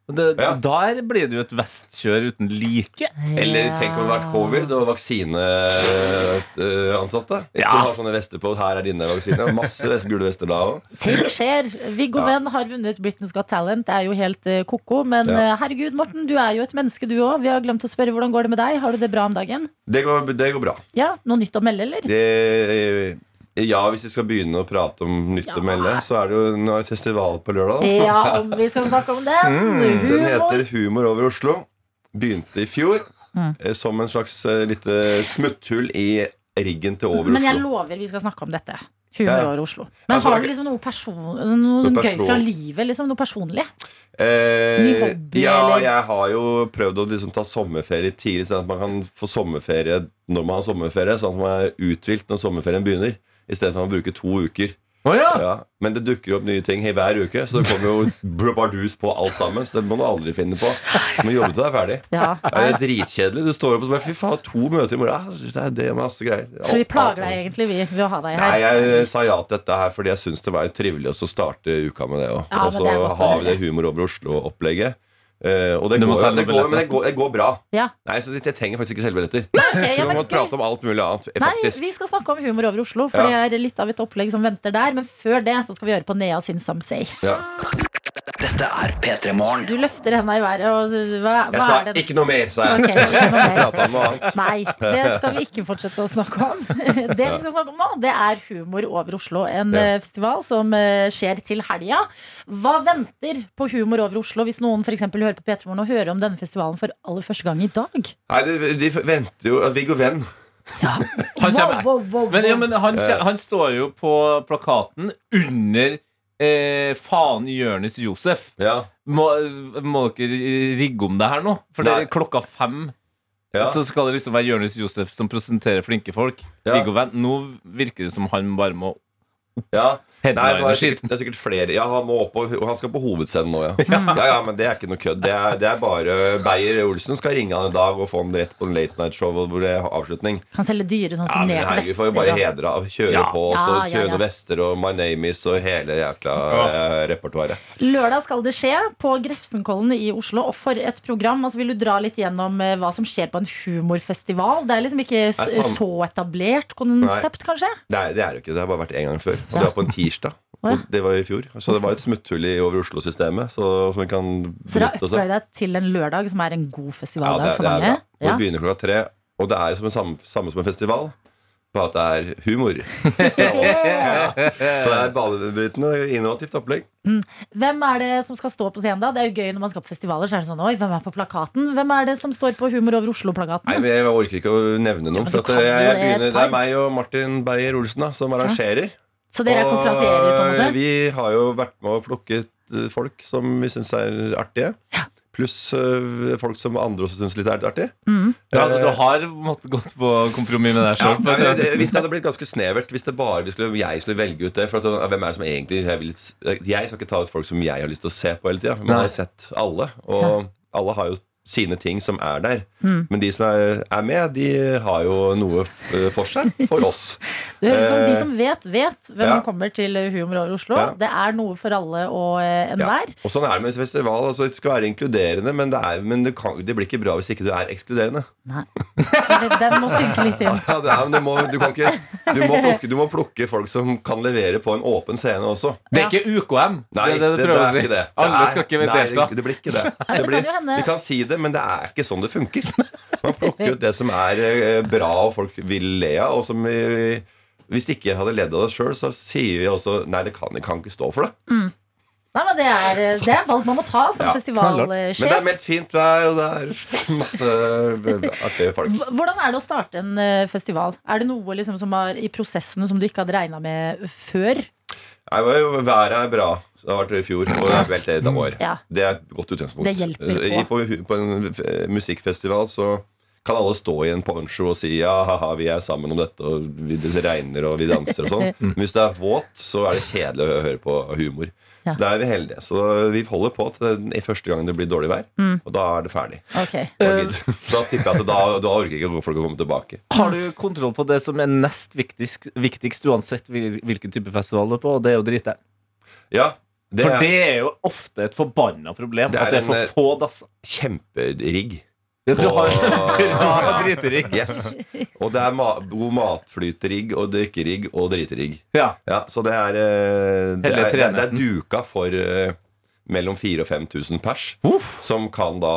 Det, Der blir det jo et vestkjør uten like. Eller tenk om det har vært covid og vaksineansatte Ja. som har sånne vester på. Her er dine vaksiner. Masse vest- gule vester da òg. Ting skjer. Viggo Ja. Venn har vunnet Britain's Got Talent. Det er jo helt eh, ko-ko. Men Ja. eh, herregud, Morten, du er jo et menneske, du òg. Vi har glemt å spørre hvordan går det med deg. Har du det bra om dagen? Det, går- det går bra. Ja, Noe nytt å melde, eller? Det, ja, hvis vi skal begynne å prate om nytt å melde, så er det jo nå er festival på lørdag. Ja, [LAUGHS] vi skal snakke om den. Mm, den heter Humor over Oslo. Begynte i fjor Mm. eh, som en slags uh, lite smutthull i riggen til Over Men jeg lover vi skal snakke om dette. Humor Ja. over Oslo. Men Altså, har du liksom noe, person, noe, Noe gøy fra livet? Liksom, noe personlig? Eh, Ny hobby, ja, eller? jeg har jo prøvd å liksom ta sommerferie tidlig, sånn at man kan få sommerferie når man har sommerferie, sånn at man er uthvilt når sommerferien begynner, istedenfor å bruke to uker. Ja, men det dukker opp nye ting hver uke, så det kommer jo bardus på alt sammen. Så det må du aldri finne på. Du må jobbe til deg er ferdig. Ja. Det er dritkjedelig. Du står opp og så bare Fy faen, to møter i morgen. Det er det masse greier. Så vi plager deg egentlig, vi, ved å ha deg her? Nei, jeg sa ja til dette her fordi jeg syns det var trivelig å starte uka med det òg. Ja, og så har vi det Humor over Oslo-opplegget. Eh, og det går, det, går, men det, går, det går bra. Ja. Nei, så Jeg trenger faktisk ikke selvbilletter. Okay, så vi må prate om alt mulig annet, Nei, faktisk. vi skal snakke om humor over Oslo, for Ja. det er litt av et opplegg som venter der. Men før det så skal vi høre på Nea sin Some Say. Ja. Dette er P3 Morgen. Du løfter henda i været, og hva, Jeg sa er det ikke noe mer, sa jeg. Okay, ikke noe [LAUGHS] mer. Nei, det skal vi ikke fortsette å snakke om. [LAUGHS] Det vi skal snakke om nå, det er Humor over Oslo. En Ja. eh, festival som eh, skjer til helga. Hva venter på Humor over Oslo hvis noen eksempel hører på P3 Morgen og hører om denne festivalen for aller første gang i dag? Nei, de, de venter jo Viggo Venn. Han kommer, Wow, wow, wow, men, ja, men han, han står jo på plakaten under eh, faen Jonis Josef. Ja. Må, må dere rigge om det her nå? For det er klokka fem. Ja. Så skal det liksom være Jonis Josef som presenterer flinke folk. Ja. Viggo Vent, Nå virker det som han bare må Ja. Nei, det, er sikkert, det er sikkert flere. Ja, han må opp og, og han skal på hovedscenen nå, [LAUGHS] ja. ja. Ja, men det er ikke noe kødd. Det er, det er bare Beyer-Olsen skal ringe han en dag og få han rett på en late night show hvor det er avslutning. Kan selge dyre sånn som Ja, men vi får jo bare hedre av. Kjøre Ja. på, og så Ja, ja, kjøre ja. noen vester og My Name Is og hele jækla eh, repertoaret. Lørdag skal det skje på Grefsenkollen i Oslo. Og for et program! Altså, vil du dra litt gjennom eh, hva som skjer på en humorfestival? Det er liksom ikke så etablert konsept, kanskje? Nei, det er det jo ikke. Det har bare vært én gang før. Og det var på en tirsdag. Å, ja. Og det var i fjor. Så det var et smutthull i over Oslo-systemet. Så, så vi kan Så dere har upgrada til en lørdag, som er en god Ja, festivaldag det, for det er mange? bra. Og Ja. det begynner klokka tre. Og det er jo som en samme, samme som en festival, bare at det er humor. [LAUGHS] ja. Så det er banebrytende, innovativt opplegg. Hvem er det som skal stå på scenen da? Det er jo gøy når man skal på festivaler. Så er det sånn, oi, hvem er på plakaten? Hvem er det som står på Humor over Oslo-plakaten? men Jeg orker ikke å nevne noen. Ja, for jeg, jeg det, begynner, det er meg og Martin Beyer-Olsen som arrangerer. Så dere er konferansierer, på en måte? Vi har jo vært med og plukket eh, folk som vi syns er artige. Pluss eh, folk som andre også syns litt er artig. Ja, altså, du har måttet gått på kompromiss med deg Ja, sjøl. Ja, hvis det hadde blitt ganske snevert Hvis det bare vi skulle, jeg skulle velge ut det For at, sånn, Hvem er det som egentlig jeg, vil, jeg skal ikke ta ut folk som jeg har lyst til å se på hele tida. Man Nei. har sett alle, og alle har jo sine ting som er der. Mm. Men de som er, er med, de har jo noe f for seg for oss. [LAUGHS] Det høres ut som de Eh, som vet, vet hvem ja. som kommer til Humor Oslo. Ja. Det er noe for alle og enhver. Ja. Og sånn er det med festival. Altså, det skal være inkluderende, men, det, er, men det, kan, det blir ikke bra hvis ikke du er ekskluderende. Den må synke litt inn. [LAUGHS] Ja, det er, må, du, kan ikke, du, må plukke, du må plukke folk som kan levere på en åpen scene også. Det er ikke UKM. Nei, det det, det det, det, ikke det. Alle skal ikke nei, delta. Det, det blir ikke det. Nei, det blir, kan jo hende. vi kan si det, men det er ikke sånn det funker. Man plukker ut det som er eh, bra og folk vil le av. Og som vi, hvis de ikke hadde ledd av det sjøl, så sier vi også nei, det kan, det kan ikke stå for det. Mm. Nei, men det er, det er valg man må ta som Ja, Men det festivalsjef. er meldt fint vær, og det er masse artige folk. Hvordan er det å starte en eh, festival? Er det noe liksom som er i prosessen som du ikke hadde regna med før? Været er bra. Det har vært i fjor, og det vel det i år. Ja. Det er et godt utgangspunkt. Det hjelper på. På, på en musikkfestival så kan alle stå i en poncho og si ja, haha, vi er sammen om dette, og vi, det regner og vi danser og sånn. [LAUGHS] Men hvis det er våt, så er det kjedelig å høre på humor. Ja. Så da er vi heldige. Så vi holder på til den i første gang det blir dårlig vær, Mm. og da er det ferdig. Okay. Da, [LAUGHS] da tipper jeg at da, da orker ikke folk å komme tilbake. Har du kontroll på det som er nest viktigst, viktigst uansett hvilken type festival du er på, og det er jo driteren? Ja, det For er- det er jo ofte et forbanna problem Det at det er for eh, få dasser. Kjemperigg. Ja, du [LAUGHS] har bra Ja. driterigg. Yes. Og det er ma god matflyterigg og drikkerigg og driterigg. Ja. så det er, eh, det er, det er, det er duka for uh, mellom 4000 og 5000 pers. Som kan da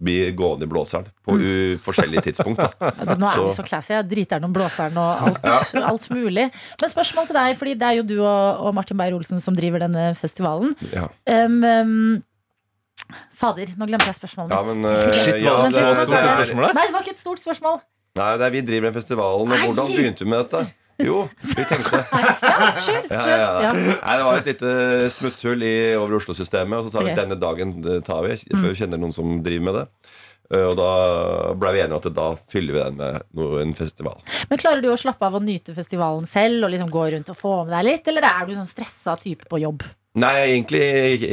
bli gående i blåseren på u [LAUGHS] forskjellige tidspunkt. Da. Altså, nå er vi så classy. Jeg driter om blåseren og alt, alt mulig. Men spørsmål til deg, fordi det er jo du og, og Martin Beyer-Olsen som driver denne festivalen. Ja. Um, um, fader, nå glemte jeg spørsmålet Ja, mitt. men, uh, Shit, var det så det- stort det spørsmålet? Nei, det var ikke et stort spørsmål. Nei, det er, vi driver den festivalen, og Nei! hvordan begynte vi med dette? Jo, vi tenkte [LAUGHS] Ja, kjør, Ja, kjør. ja, ja. Ja. Nei, det var et lite smutthull i over Oslo-systemet. Og så sa vi denne dagen det tar vi, Mm. vi kjenner noen som driver med det. Eh, Og da ble vi enige om at da fyller vi den med noe, en festival. Men Klarer du å slappe av og nyte festivalen selv og liksom gå rundt og få med deg litt, eller er du sånn stressa type på jobb? Nei, egentlig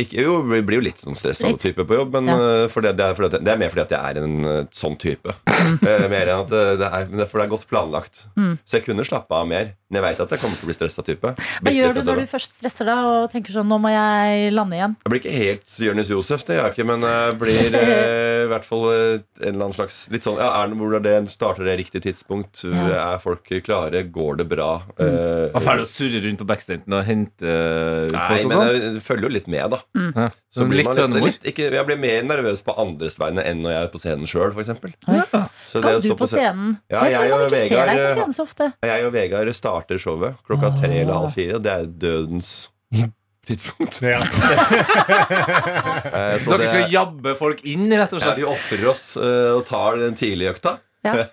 ikke, Jo, vi blir jo litt sånn stressa type på jobb, men Ja. eh, for det, det, er, at, det er mer fordi at jeg er en eh, sånn type. [LAUGHS] Eh, mer enn at det er, men det er for det er godt planlagt. Mm. Så jeg kunne slappe av mer. Men jeg veit at jeg kommer til å bli stressa type. Hva gjør du når du først stresser deg og tenker sånn nå må jeg lande igjen? Jeg blir ikke helt Jonis Josef, det gjør jeg ikke, men jeg blir [LAUGHS] eh, i hvert fall en eller annen slags Litt sånn, ja, er det, hvor er det, Starter det riktig tidspunkt? Er folk klare? Går det bra? Eh, Og ferdig å surre rundt på backstanten og hente ut folk og sånn? Jeg følger jo litt med, da. Ja. Så blir litt man hønemor? litt, ikke, Jeg blir mer nervøs på andres vegne enn når jeg er på scenen sjøl, f.eks. Skal du på scenen? Ja, jeg jeg og man ikke ser deg på Vegard scenen så ofte. Jeg og Vegard starter showet klokka tre eller halv fire. og Det er dødens tidspunkt. Ja. [LAUGHS] så Dere skal jabbe folk inn, rett og Ja, vi ofrer oss uh, og tar den tidlige økta. [LAUGHS]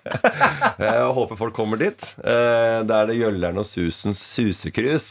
Eh, og håper folk kommer dit. Eh, da er det Gjøllern og Susens susekrus.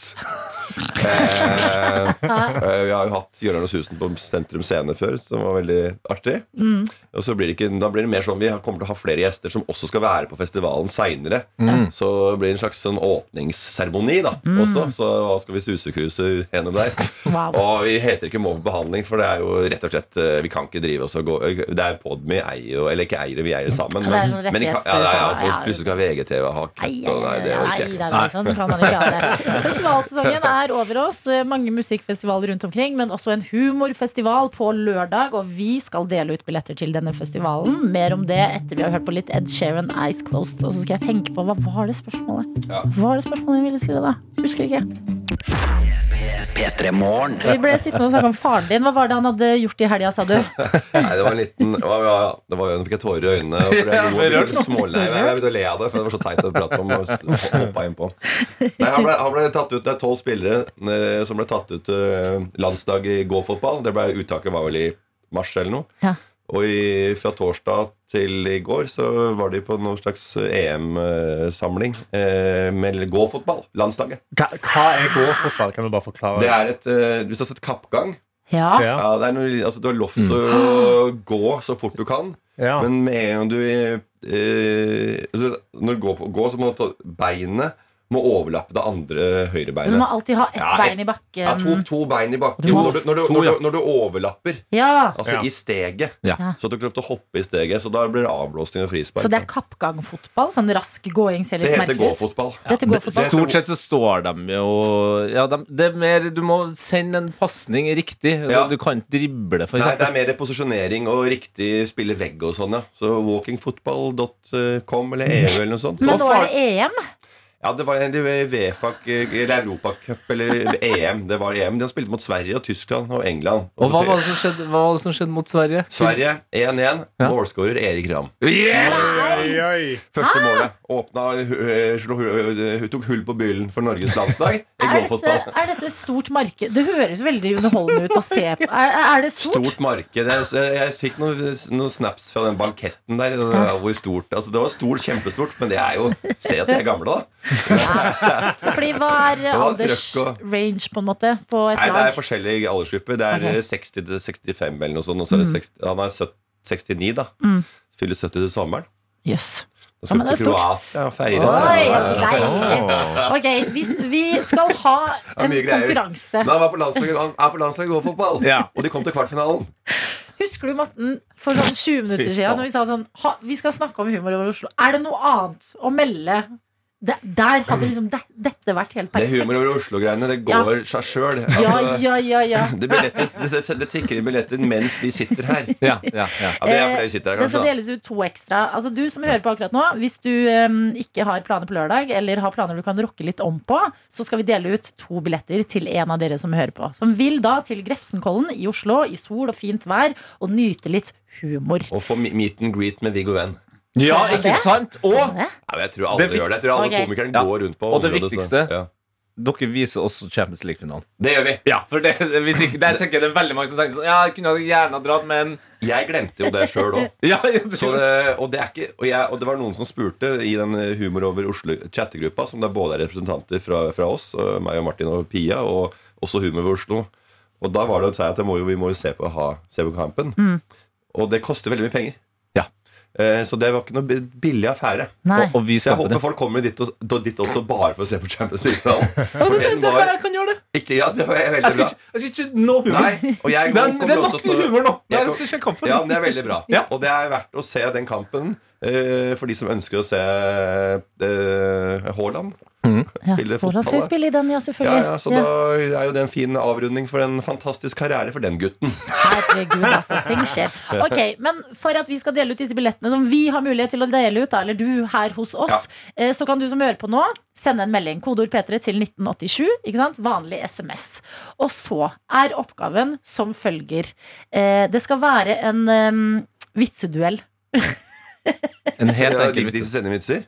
Eh, eh, vi har jo hatt Gjøllern og Susen på Sentrum Scene før, som var veldig artig. Mm. Og så blir det ikke, da blir det mer sånn Vi kommer til å ha flere gjester som også skal være på festivalen seinere. Mm. Så det blir en slags sånn åpningsseremoni da Mm. også. Så hva skal vi susekruse gjennom der? [LAUGHS] Wow. Og vi heter ikke Mov-behandling, for det er jo rett og slett Vi kan ikke drive oss og gå Det er Podme eier jo Eller ikke eier, vi eier sammen. Men, Men de kan, ja, ja, ja, så ja. plutselig skal VGTV ha kutt og nei, det er jo ikke nei, nei, sånn kan man ikke ha det. [LAUGHS] Festivalsesongen er over oss. Mange musikkfestivaler rundt omkring, men også en humorfestival på lørdag. Og vi skal dele ut billetter til denne festivalen. Mer om det etter vi har hørt på litt Ed Sheeran, Eyes Closed. Og så skal jeg tenke på hva var det spørsmålet? Hva var det spørsmålet jeg ville stille da? Husker ikke. P3 Morgen. Vi ble sittende og snakke om faren din. Hva var det han hadde gjort i helga, sa du? Nei, det var en liten det var, ja, det var, Nå fikk jeg tårer i øynene. og jeg, [LAUGHS] Ja, lo, smålig, nei, jeg begynte å le av det, for det var så teit å prate om. Og hoppa innpå. Nei, han, ble, han ble tatt ut, Det er tolv spillere eh, som ble tatt ut landsdag landslag i gåfotball. Det ble, uttaket var vel i mars eller noe. Ja. Og i, fra torsdag til i går så var de på noen slags EM-samling eh, med gåfotball. Landslaget. Hva, hva er gåfotball? Kan du bare forklare? Det er et eh, Hvis du har sett Kappgang Ja. Ja. er noe, altså, Du har lov til å gå så fort du kan, Ja. men med en gang du eh, altså, Når du går, på, går, så må du ta beinet må overlappe det andre høyrebeinet. Du må alltid ha ett Ja, bein i bakken. Ja, to, to bein i bakken. Du må- Når du, når, du, når, du, når du overlapper, Ja. altså Ja. i steget, Ja. så at du får lov til å hoppe i steget. Så da blir det avblåsning og frispark. Så det er kappgangfotball? Sånn rask gåing ser Det litt merkelig ut. Det heter gåfotball. Stort sett så står de jo ja, de, Det er mer Du må sende en pasning riktig. Ja. Du kan ikke drible, for Nei, det er mer posisjonering og riktig spille vegg og sånn, ja. Så walkingfotball.com eller EU eller noe sånt. Men nå er det EM. Ja, det var en VFAC eller Europacup eller EM. Det var EM. De har spilt mot Sverige og Tyskland og England. Og hva var det som skjedde, hva var det som skjedde mot Sverige? Sverige 1-1. Ja. Målskårer Erik Ramm. Oi, oi. Første målet. Åpna, slo hu- Hun tok hull på byllen for Norges landslag [LAUGHS] i Er dette, gåfotball. er dette stort marked? Det høres veldig underholdende ut å se på. Er, er det stort? Stort marked. Jeg, jeg fikk noen, noen snaps fra den banketten der. det var Hvor stort, altså det var stort, kjempestort, men det er jo Se at de er gamle, da. Fordi hva er var aldersrange på en måte på et Nei, det er forskjellig aldersgrupper. Det er Ok. eh, 60 til 65 eller noe sånt. Og så er det 60, han er 69, da. Mm. Fyller 70 til sommeren. Yes. Ja, skal men vi det til er stort. Kroatia og feire. Oi, så- deilig. Ok, vi, vi skal ha en konkurranse. Men han var på landslaget, han er på landslaget i gåfotball, Ja. og de kom til kvartfinalen. Husker du, Morten, for sånn 20 minutter siden når vi sa sånn ha, Vi skal snakke om humor over Oslo. Er det noe annet å melde? Det, der hadde liksom det, dette vært helt perfekt. Det humor over Oslo-greiene, det går seg sjøl. Ja, ja, ja, ja. [LAUGHS] Det, det, tikker i billetter mens vi sitter her. [LAUGHS] Ja, ja, ja. Ja, det er fordi vi sitter her, kanskje. Det skal deles ut to ekstra. Altså Du som hører på akkurat nå, hvis du um, ikke har planer på lørdag, eller har planer du kan rokke litt om på, så skal vi dele ut to billetter til en av dere som hører på. Som vil da til Grefsenkollen i Oslo i sol og fint vær og nyte litt humor. Og få meet and greet med Viggo Venn. Ja, ikke sant? Og Sånn. Ja, jeg tror alle Det gjør det. Jeg tror alle Ok. komikerne Ja. går rundt på Og det området, så- viktigste- ja. dere viser også Champions League-finalen. Det gjør vi. Ja, for det, hvis ikke, der tenker jeg det er veldig mange som tenker sånn Ja, jeg kunne gjerne ha dratt, men Jeg glemte jo det sjøl òg. [LAUGHS] ja, Så det, og, det er ikke, og, jeg, og det var noen som spurte i den Humor over Oslo-chattegruppa, som det både er representanter fra, fra oss, meg og Martin og Pia, og også Humor over Oslo. Og da var det å si at jeg må jo, vi må jo se på, ha, se på kampen. Og det koster veldig mye penger. Eh, så det var ikke noe billig affære. Og, og vi Så jeg håper det. folk kommer dit, og, dit også bare for å se på Champions League-finalen. [LAUGHS] Det, det, jeg kan gjøre det. ikke, ja, det var Jeg veldig skal bra. ikke, jeg skal ikke nå humor. Nei, og jeg Det er, er nok humor nå. Jeg Jeg jeg, jeg, jeg, jeg, jeg, jeg, Ja, men det er veldig bra. Ja. Og det er verdt å se den kampen eh, for de som ønsker å se eh, Haaland Ja, spille Hvordan skal spille i den, ja, Ja, selvfølgelig. ja, så da er jo det en fin avrunding for en fantastisk karriere for den gutten. Herregud, altså, ting skjer. Ok, Men for at vi skal dele ut disse billettene, som vi har mulighet til å dele ut, da, eller du her hos oss, Ja. eh, så kan du som hører på nå, sende en melding. Kodeord P3 til 1987. ikke sant? Vanlig SMS. Og så er oppgaven som følger. Eh, det skal være en em, vitseduell. [LAUGHS] [LAUGHS] En helt enkel vits. vitser?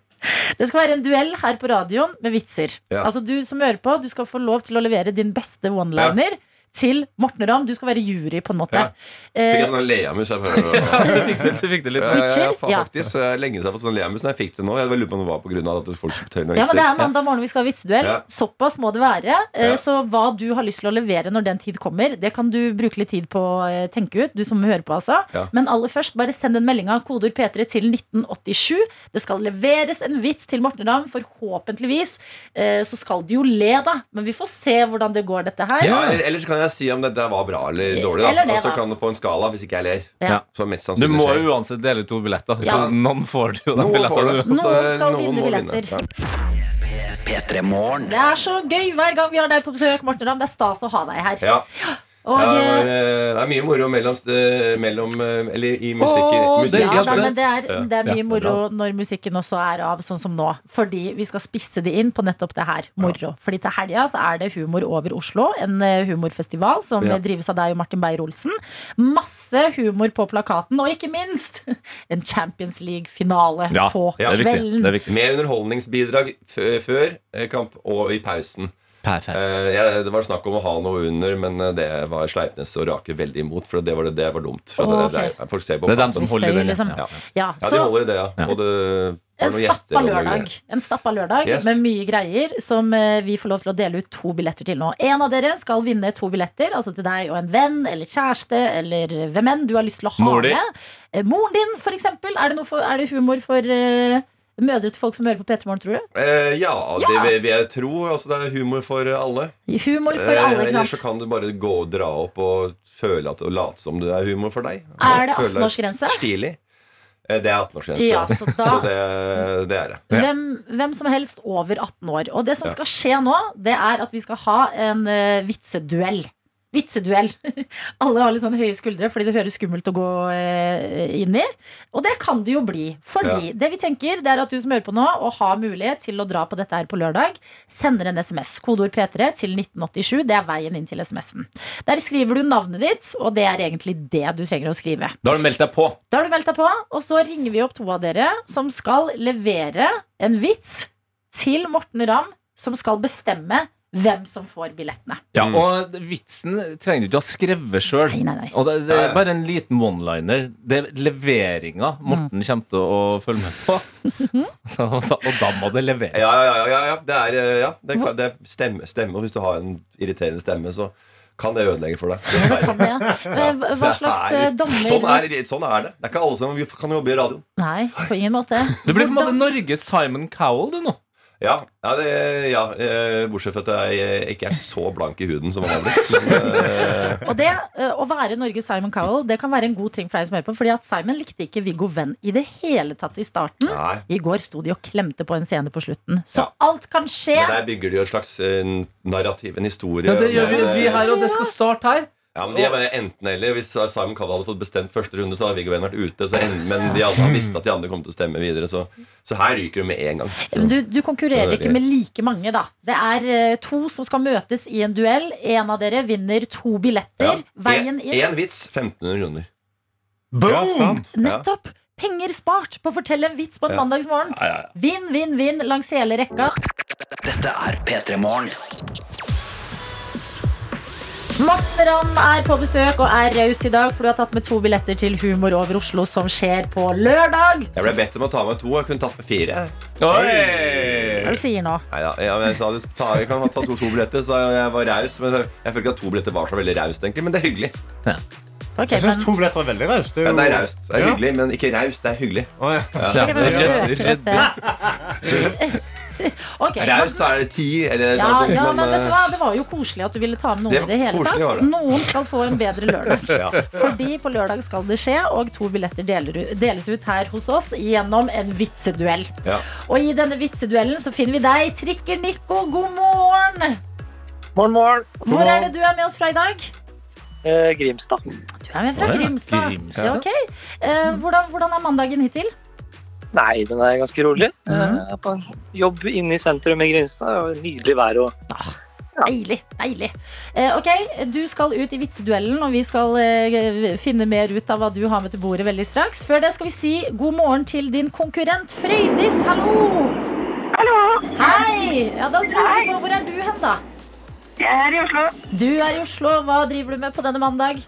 Det skal være en duell her på radioen med vitser. Ja. Altså Du som hører på, du skal få lov til å levere din beste one-liner til Morten Ramm. Du skal være jury, på en måte. Ja. Fikk Eh, jeg sånn leamus? Jeg bare, [LAUGHS] Du fikk det, du fikk det litt. Ja, ja, ja? Ja. faktisk. så er Lenge siden jeg har fått sånn leamus. men jeg fikk det nå, jeg lurer på om det var på grunn av at folk tør noen Ja, men Det er mandag morgen vi skal ha vitseduell. Ja. Såpass må det være. Eh, Ja. Så hva du har lyst til å levere når den tid kommer, det kan du bruke litt tid på å eh, tenke ut. Du som hører på, altså. Ja. Men aller først, bare send en melding av kodeord P3 til 1987. Det skal leveres en vits til Morten Ramm. Forhåpentligvis eh, så skal du jo le, da. Men vi får se hvordan det går, dette her. Ja, eller så kan jeg si om dette var bra eller dårlig. da Eller det, Og så da. kan det på en skala, hvis ikke jeg ler. Ja. Så mest Du må skjer. jo uansett dele ut to billetter, så Ja. noen får jo de Noen får billettene. det. du. Noen skal noen vinne må billetter. Ja. P3 Morgen. Det er så gøy hver gang vi har deg på besøk, Morten Ramm. Det er stas å ha deg her. Ja. Og, ja, det, eh, var, eh, det er mye moro mellom, eh, mellom eh, Eller i musikken. Åh, musikk. ja, da, men det er, det er mye Ja, moro når musikken også er av, sånn som nå. Fordi vi skal spisse det inn på nettopp det her. Moro. Fordi til helga så er det Humor over Oslo, en eh, humorfestival som Ja. eh, drives av deg og Martin Beyer-Olsen. Masse humor på plakaten, og ikke minst [LAUGHS] en Champions League-finale Ja, på det er kvelden. Det er viktig. Med underholdningsbidrag f før eh, kamp og i pausen. Perfekt. Uh, ja, det var snakk om å ha noe under, men eh, det var Sleipnes og Rake veldig imot. For det var, det, det var dumt. For okay. det, det, er- folk ser på Det er dem som holder i Støy, liksom. Ja. Ja, Ja, de holder i det, ja. Og det En stappa lørdag, en stappa lørdag Yes. med mye greier som eh, vi får lov til å dele ut to billetter til nå. En av dere skal vinne to billetter, altså til deg og en venn eller kjæreste eller hvem enn du har lyst til å ha Mor med. Moren din, for eksempel. Er det, for, er det humor for eh, mødre til folk som hører på P3 Morgen, tror du? Eh, ja, Ja. det vil, vil jeg tro. Altså, det er humor for alle. Humor for Eh, alle, ikke sant? Eller så kan du bare gå og dra opp og føle at, og late som det er humor for deg. Er det 18-årsgrense? Stilig. Eh, Det er 18-årsgrense. Ja, så da- [LAUGHS] så det, det er det. Hvem, hvem som helst over 18 år. Og det som skal skje nå, det er at vi skal ha en uh, vitseduell. Vitseduell. [LAUGHS] Alle har litt sånn høye skuldre fordi det høres skummelt å gå eh, inn i. Og det kan det jo bli. Fordi Ja. det vi tenker, det er at du som hører på nå og har mulighet til å dra på dette her på lørdag, sender en SMS. Kodeord P3 til 1987. Det er veien inn til SMS-en. Der skriver du navnet ditt, og det er egentlig det du trenger å skrive. Da har du meldt deg på. Da har du meldt deg på, og så ringer vi opp to av dere som skal levere en vits til Morten Ramm, som skal bestemme hvem som får billettene. Ja, og vitsen trenger du ikke ha skrevet sjøl. Nei, nei, nei. Og det, det er bare en liten one-liner. Det er leveringa Morten kommer til å følge med på. [LAUGHS] og da- må det leveres. Ja, ja, ja, ja, ja. Det er, eh, ja, det er, det er stemme, stemme. Hvis du har en irriterende stemme, så kan det ødelegge for deg. det, ja. Eh, hva- slags er- eh, dommer Sånn er, det- sånn er det. Det er ikke alle som kan jobbe i radioen. Nei, på ingen måte. Du blir på en måte Norges Simon Cowell, du nå. Ja, ja, det, ja eh, bortsett fra at jeg ikke er så blank i huden som han har blitt. Men, eh, Og det eh, å være Norges Simon Cowell Det kan være en god ting for deg som hører på. Fordi at Simon likte ikke Viggo Venn i det hele tatt i starten. nei. I går sto de og klemte på en scene på slutten. Så Ja. alt kan skje. Men der bygger de jo et slags eh, narrativ, en historie. Ja, det gjør vi, vi eh, her, og det skal starte her. Ja, men de er bare enten eller Hvis Simon Cowell hadde fått bestemt første runde, så hadde Viggo Venn vært ute. Så en, men de andre har visst at de andre kom til å stemme videre. Så, så her ryker du med en gang. Du, du konkurrerer Ja, er ikke med like mange, da. Det er eh, to som skal møtes i en duell. En av dere vinner to billetter. Veien inn. Én vits, 1500 kroner. Ja. Nettopp! Penger spart på å fortelle en vits på en Ja. mandagsmorgen. Ja, ja, ja. Vinn, vinn, vinn langs hele rekka. Dette er P3 Morgen. Morten Ramm er på besøk og er raus i dag, for du har tatt med to billetter til Humor over Oslo, som skjer på lørdag. Jeg ble bedt om å ta med to. Jeg kunne tatt med fire. Hva Oi! er det du sier nå? Nei, ja, men jeg sa du ta, jeg kan ta to, to billetter, så jeg var raus. Men jeg føler ikke at to billetter var så veldig raust, egentlig. Men det er hyggelig. Ok, Jeg syns men to billetter er veldig raust. Ja, det er raust. Det er Ja. hyggelig, men ikke raust. Det er hyggelig. Oh, ja. Ja. Ja, men redd- [LAUGHS] [LAUGHS] røper det er så er det ti, eller Ja, sånn, ja, men vet du eh, hva? Det var jo koselig at du ville ta med noen Det i det hele tatt. det. Noen skal få en bedre lørdag. [LAUGHS] Ja. Fordi på lørdag skal det skje, og to billetter deler, deles ut her hos oss gjennom en vitseduell. Ja. Og i denne vitseduellen så finner vi deg, Trikker-Nico. God morgen! Morgen, morgen. Hvor er det du er med oss fra i dag? Eh, Grimstad. Du er med fra Grimstad. Grimstad. Ja, okay. Eh, hvordan, hvordan er mandagen hittil? Nei, den er ganske rolig. Mm. Eh, Jeg er på en jobb inne i sentrum i var Nydelig vær og Deilig. deilig. Eh, ok, Du skal ut i vitseduellen, og vi skal eh, finne mer ut av hva du har med til bordet veldig straks. Før det skal vi si god morgen til din konkurrent Frøydis. Hallo! Hallo! Hei! Ja, da lurer vi på, Hvor er du hen, da? Jeg er i Oslo. Du er i Oslo. Hva driver du med på denne mandag?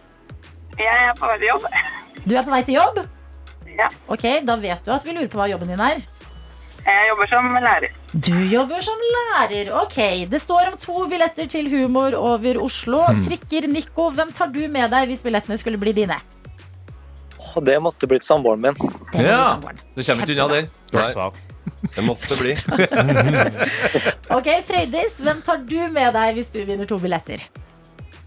Jeg er på vei til jobb. Du er på vei til jobb? Ja. Ok, Da vet du at vi lurer på hva jobben din er. Jeg jobber som lærer. Du jobber som lærer. Ok, Det står om to billetter til humor over Oslo. Trikker Nico, hvem tar du med deg hvis billettene skulle bli dine? Åh, Det måtte blitt samboeren min. Det Ja. bli. Du kommer ikke unna den. Det måtte bli. [LAUGHS] Ok, Frøydis, hvem tar du med deg hvis du vinner to billetter?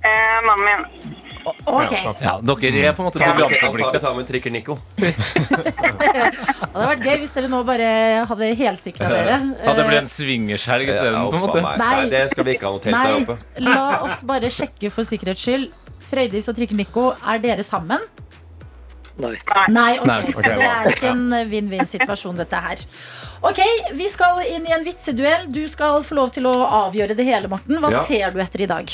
Eh, mannen min. Ok. Ja, dere er på en måte programforpliktet. ta med trikker Nico. [LAUGHS] Det hadde vært gøy hvis dere nå bare hadde helsikra dere. [LAUGHS] At det ble en swingershelg isteden, Ja, på en måte. Nei. Nei, det skal vi ikke ha noe telt der oppe. la oss bare sjekke for sikkerhets skyld. Frøydis og Trikker Nico, er dere sammen? Nei. Nei, ok, Nei. så det er ikke en vinn-vinn-situasjon, dette her. Ok, Vi skal inn i en vitseduell. Du skal få lov til å avgjøre det hele, Morten. Hva Ja. ser du etter i dag?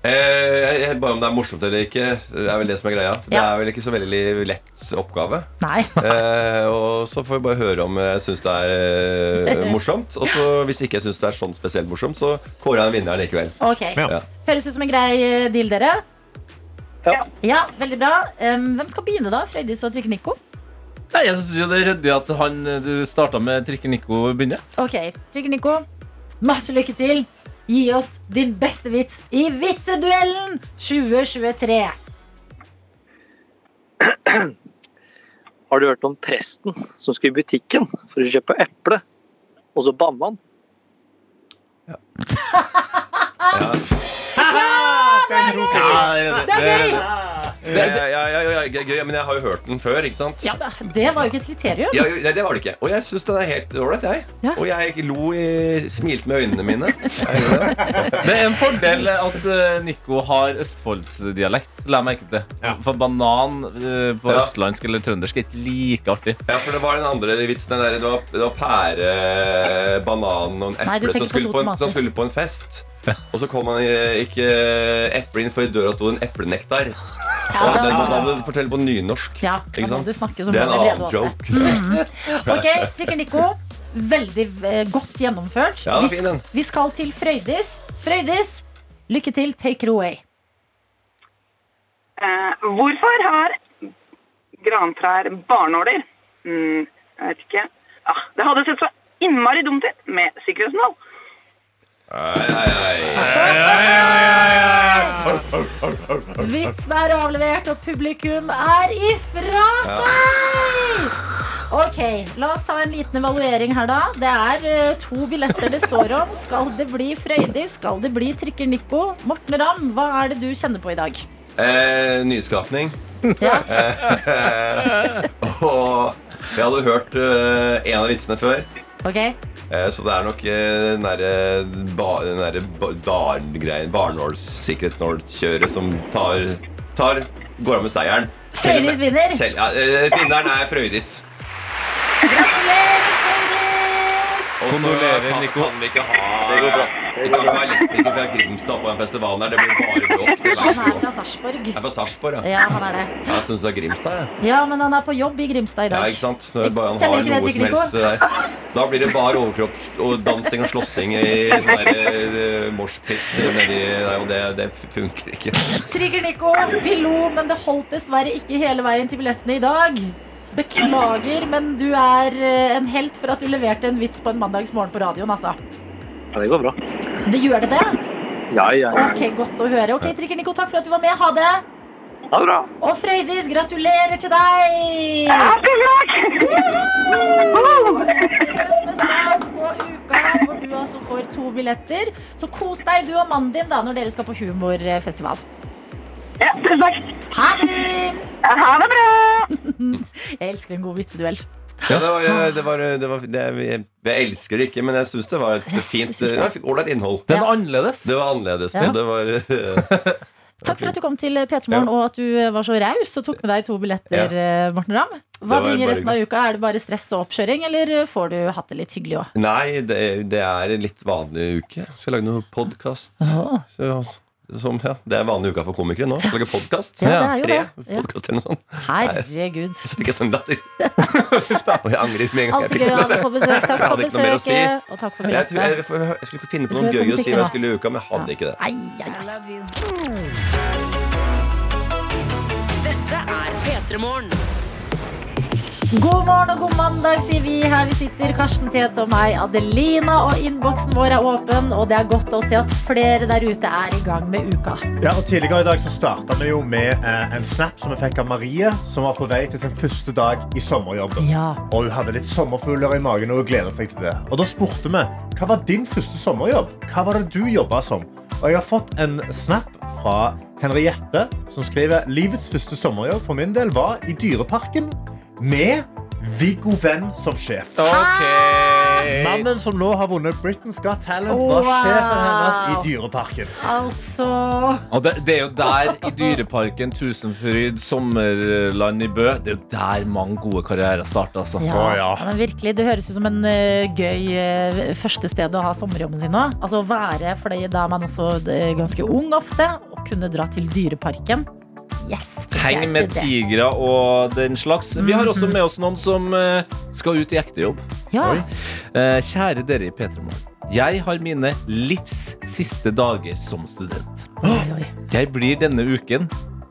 Eh, bare om det er morsomt eller ikke, det er vel det som er greia. Det er vel ikke så veldig lett oppgave. Nei. [LAUGHS] Eh, og så får vi bare høre om jeg syns det er eh, [LAUGHS] morsomt. Og så hvis ikke jeg syns det er sånn spesielt morsomt, så kårer jeg en vinner likevel. Ok, Ja. Høres ut som en grei eh, deal, dere. Ja. ja veldig bra. Um, hvem skal begynne, da? Frøydis og Trikke Nico? Nei, jeg synes det er ryddig at han du starta med Trikke Nico begynner. Ok, Trikke Nico, masse lykke til. Gi oss din beste vits i Vitseduellen 2023. Har du hørt om presten som skulle i butikken for å kjøpe eple, og så banna han? Ja. Ja, Det er gøy! Det, det, ja, ja, ja, ja, gøy, men jeg har jo hørt den før, ikke sant? Ja, det var jo ikke et kriterium. Ja, jo, nei, det var det ikke. Og jeg syns den er helt ålreit, jeg. Ja. Og jeg lo i, smilte med øynene mine. [LAUGHS] Det. Er en fordel at eh, Nico har østfoldsdialekt. La jeg merke til. For banan eh, på Ja. østlandsk eller trøndersk er ikke like artig. Ja, for det var den andre vitsen. Den der, det, var, det var pære, banan og en Nei, du eple tenker som på skulle to på, en, tomater. som skulle på en fest. Og så kom han i- ikke eple inn, for i døra sto en eplenektar. Og den må man fortelle på nynorsk. Ja, Ikke sant? du snakke som Det er en annen Brede joke. Mm. Ok, Frikken Nico. Veldig eh, godt gjennomført. Ja, vi, fin vi skal til Frøydis. Frøydis, lykke til. Take it away. Eh, hvorfor har grantrær barnåler? Mm, jeg vet ikke. Ah, det hadde sett så innmari dumt ut med sikkerhetsnål. Vitsen er avlevert, og publikum er ifra seg! Ok, La oss ta en liten evaluering her, da. Det er eh, to billetter det står om. Skal det bli Frøydi? Skal det bli Trikker Nico? Morten Ramm, hva er det du kjenner på i dag? Eh, nyskapning. Ja. Eh, [LAUGHS] og jeg hadde hørt eh, en av vitsene før. Ok, Så det er nok eh, den derre ba- den derre ba- barngreien, barnåls, sikkerhetsnålkjøret som tar, tar Går av med seieren. Frøydis vinner. Selv, ja, eh, vinneren er Frøydis. Gratulerer, Kondolerer, Nico. Kan vi ikke ha Det går bra. Vi kan ikke ha elektriker fra Grimstad på den festivalen her. Det blir bare bråk. Det [LAUGHS] Han er er fra Sarpsborg. fra Sarpsborg, ja. Ja, han er det. Jeg syns det er Grimstad, jeg. Ja, men han er på jobb i Grimstad i Ja, dag. ikke sant? Når bare han Stemmer har ikke det, noe som Trygve helst der. Da blir det bare overkropp og dansing og slåssing i sånn der uh, moshpit nedi der, og det, det funker ikke. Trigger Nico, vi lo, men det holdt dessverre ikke hele veien til billettene i dag. Beklager, men du er eh, en helt for at du leverte en vits på en mandagsmorgen på radioen, altså. Ja, det går bra. Det gjør det det? Ja, ja, ja. Ok, godt å høre. Ok, Trikker Nico, takk for at du var med. Ha det. Ha det bra. Og Frøydis, gratulerer til deg! Med start på uka hvor du altså får to billetter. Så kos deg, du og mannen din, da, når dere skal på humorfestival. Ja, tusen takk. Ha det! Ha det bra! [LAUGHS] Jeg elsker en god vitseduell. Ja, det var, eh, det var, det var det, jeg, jeg elsker det ikke, men jeg syns [LAUGHS] det var et fint Ålreit innhold. Den var annerledes. Det var annerledes. Ja. Det var eh, [LAUGHS] Takk for at du kom til P3 Morgen, og at du var så raus og tok med deg to billetter, Ja. Morten Ramm. Hva bringer resten av uka? Er det bare stress og oppkjøring, eller får du hatt det litt hyggelig òg? Nei, det, det er en litt vanlig uke. Skal lage noe podkast. Som, ja, det er vanlig uka for komikere nå. Lage podkast. Ja, Tre podkaster eller noe sånt. Herregud. Så fikk jeg sånn datter. [LAUGHS] og jeg angrer med en gang. jeg fikk den. Takk for å si. og takk for Jeg, jeg, jeg, jeg skulle ikke finne på noe gøy å si hva jeg skulle i uka, men jeg hadde ikke det. Ai, ai, ai. Dette er P3 Morgen. God morgen og god mandag, sier vi her vi sitter. Karsten Tete og meg, Adelina. Og innboksen vår er åpen, og det er godt å se at flere der ute er i gang med uka. Ja, og Tidligere i dag så starta vi jo med eh, en snap som vi fikk av Marie, som var på vei til sin første dag i sommerjobben. Ja. Og hun hadde litt sommerfugler i magen og hun gleder seg til det. Og da spurte vi hva var din første sommerjobb. Hva var det du jobba som? Og jeg har fått en snap fra Henriette, som skriver livets første sommerjobb for min del var i Dyreparken med Viggo Venn som sjef. Mannen som nå har vunnet Britain's Got Talent, var Wow. sjefen hennes i Dyreparken. Altså Og det, det er jo der, i Dyreparken, Tusenfryd, Sommerland i Bø, det er jo der mange gode karrierer starter. Altså. Ja, men virkelig, Det høres ut som en uh, gøy uh, første sted å ha sommerjobben sin òg. Altså, å være, for da er man også eh, ganske ung ofte, og kunne dra til Dyreparken. Yes! Heng med tigre og den slags. Vi har også med oss noen som eh, skal ut i ekte jobb. Ja. Eh, Kjære dere i P3 Morgen. Jeg har mine livs siste dager som student. Jeg blir denne uken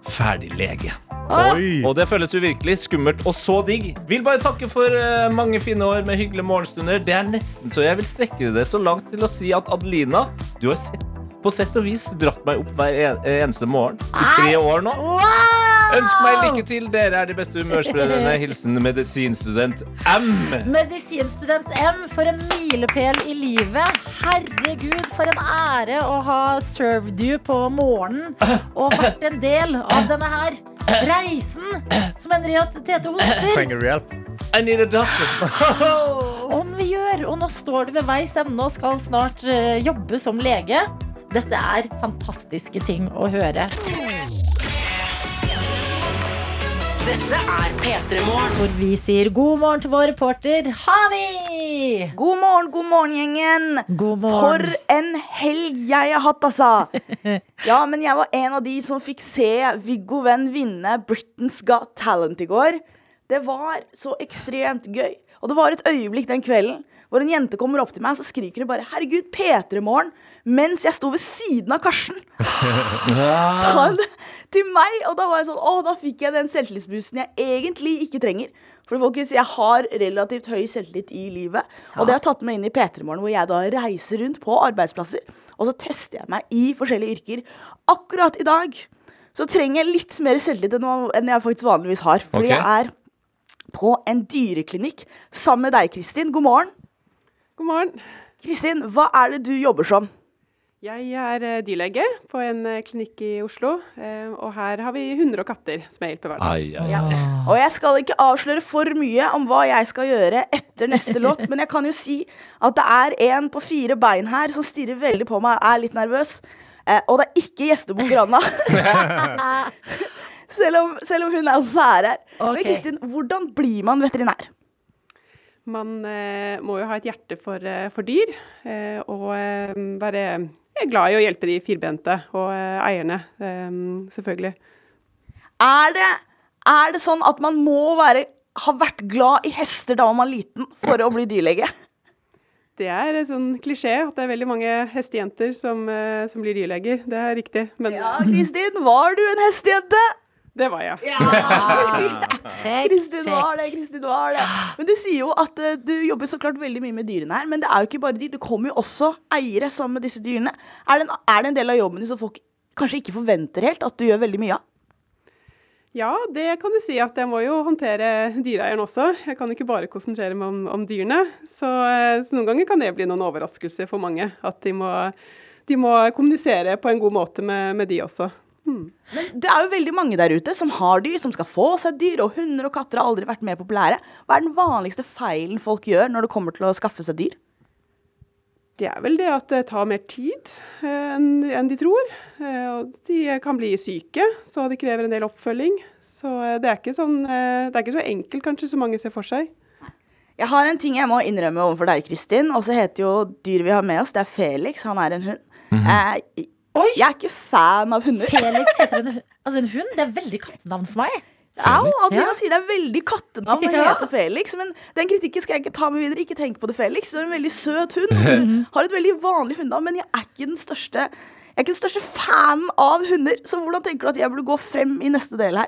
ferdig lege. Oi. Og det føles uvirkelig, skummelt og så digg. Vil bare takke for eh, mange fine år med hyggelige morgenstunder. Det er nesten så jeg vil strekke det så langt til å si at Adelina, du har sett, på sett og vis dratt meg opp hver eneste morgen i tre år nå. Ønsk meg lykke til. Dere er de beste humørsprederne. [LAUGHS] Hilsen medisinstudent M. Medisinstudent M, for en milepæl i livet. Herregud, for en ære å ha served you på morgenen og vært en del av denne her reisen som ender i at Tete hoster. Trenger du hjelp? I need a doctor. [LAUGHS] Om vi gjør, og nå står du ved veis ende og skal snart eh, jobbe som lege. Dette er fantastiske ting å høre. Dette er P3 Morgen. Hvor vi sier god morgen til vår reporter Hani. God morgen, god morgen, gjengen. God For en helg jeg har hatt, altså. [LAUGHS] Ja, men jeg var en av de som fikk se Viggo Venn vinne Britain's Got Talent i går. Det var så ekstremt gøy. Og det var et øyeblikk den kvelden hvor en jente kommer opp til meg og så skriker hun bare 'Herregud, P3morgen', mens jeg sto ved siden av Karsten. [LAUGHS] Sa hun det til meg, og da var jeg sånn Å, da fikk jeg den selvtillitsboosten jeg egentlig ikke trenger. For folkens, jeg har relativt høy selvtillit i livet, og det har tatt meg inn i P3morgen, hvor jeg da reiser rundt på arbeidsplasser, og så tester jeg meg i forskjellige yrker. Akkurat i dag så trenger jeg litt mer selvtillit enn jeg faktisk vanligvis har. Fordi okay. jeg er på en dyreklinikk sammen med deg, Kristin. God morgen. God morgen. Kristin, hva er det du jobber som? Jeg er eh, dyrlege på en eh, klinikk i Oslo, eh, og her har vi hunder og katter som jeg hjelper hver dag. Ja. Og jeg skal ikke avsløre for mye om hva jeg skal gjøre etter neste [LAUGHS] låt, men jeg kan jo si at det er en på fire bein her som stirrer veldig på meg og er litt nervøs. Eh, og det er ikke gjestebok Granna. [LAUGHS] [LAUGHS] selv, om, selv om hun er også er her. Men Kristin, hvordan blir man veterinær? Man eh, må jo ha et hjerte for, eh, for dyr, eh, og være glad i å hjelpe de firbente og eierne, selvfølgelig. Er det, er det sånn at man må være, ha vært glad i hester da man var liten for å bli dyrlege? Det er en sånn klisjé at det er veldig mange hestejenter som, som blir dyrleger. Det er riktig. Men, Ja, Kristin, var du en hestejente? Det var jeg. [LAUGHS] Kristin var det, Kristin var det. Men du sier jo at uh, du jobber så klart veldig mye med dyrene her, men det er jo ikke bare dyr. Det kommer jo også eiere sammen med disse dyrene. Er det en, er det en del av jobben din som folk kanskje ikke forventer helt at du gjør veldig mye av? Ja, det kan du si at jeg må jo håndtere dyreeieren også. Jeg kan ikke bare konsentrere meg om, om dyrene. Så, eh, så noen ganger kan det bli noen overraskelser for mange. At de må, de må kommunisere på en god måte med, med de også. Men det er jo veldig mange der ute som har dyr, som skal få seg dyr, og hunder og katter har aldri vært mer populære. Hva er den vanligste feilen folk gjør når det kommer til å skaffe seg dyr? Det er vel det at det tar mer tid eh, enn de tror. Eh, Og de kan bli syke, så det krever en del oppfølging. Så eh, det er ikke, sånn, det er ikke så enkelt kanskje som mange ser for seg. Jeg har en ting jeg må innrømme overfor deg, Kristin. Og så heter jo dyret vi har med oss, det er Felix. Han er en hund. eh, jeg er ikke fan av hunder. Felix heter en, altså en hund. Det er veldig kattenavn for meg. Au, Adelina Ja. sier det er veldig kattenavn å hete heter Felix. Men den kritikken skal jeg ikke ta med videre. Ikke tenk på det, Felix. Du er en veldig søt hund. [LAUGHS] Har et veldig vanlig hundenavn, men jeg er ikke den største jeg er ikke den største fanen av hunder. Så hvordan tenker du at jeg burde gå frem i neste del her?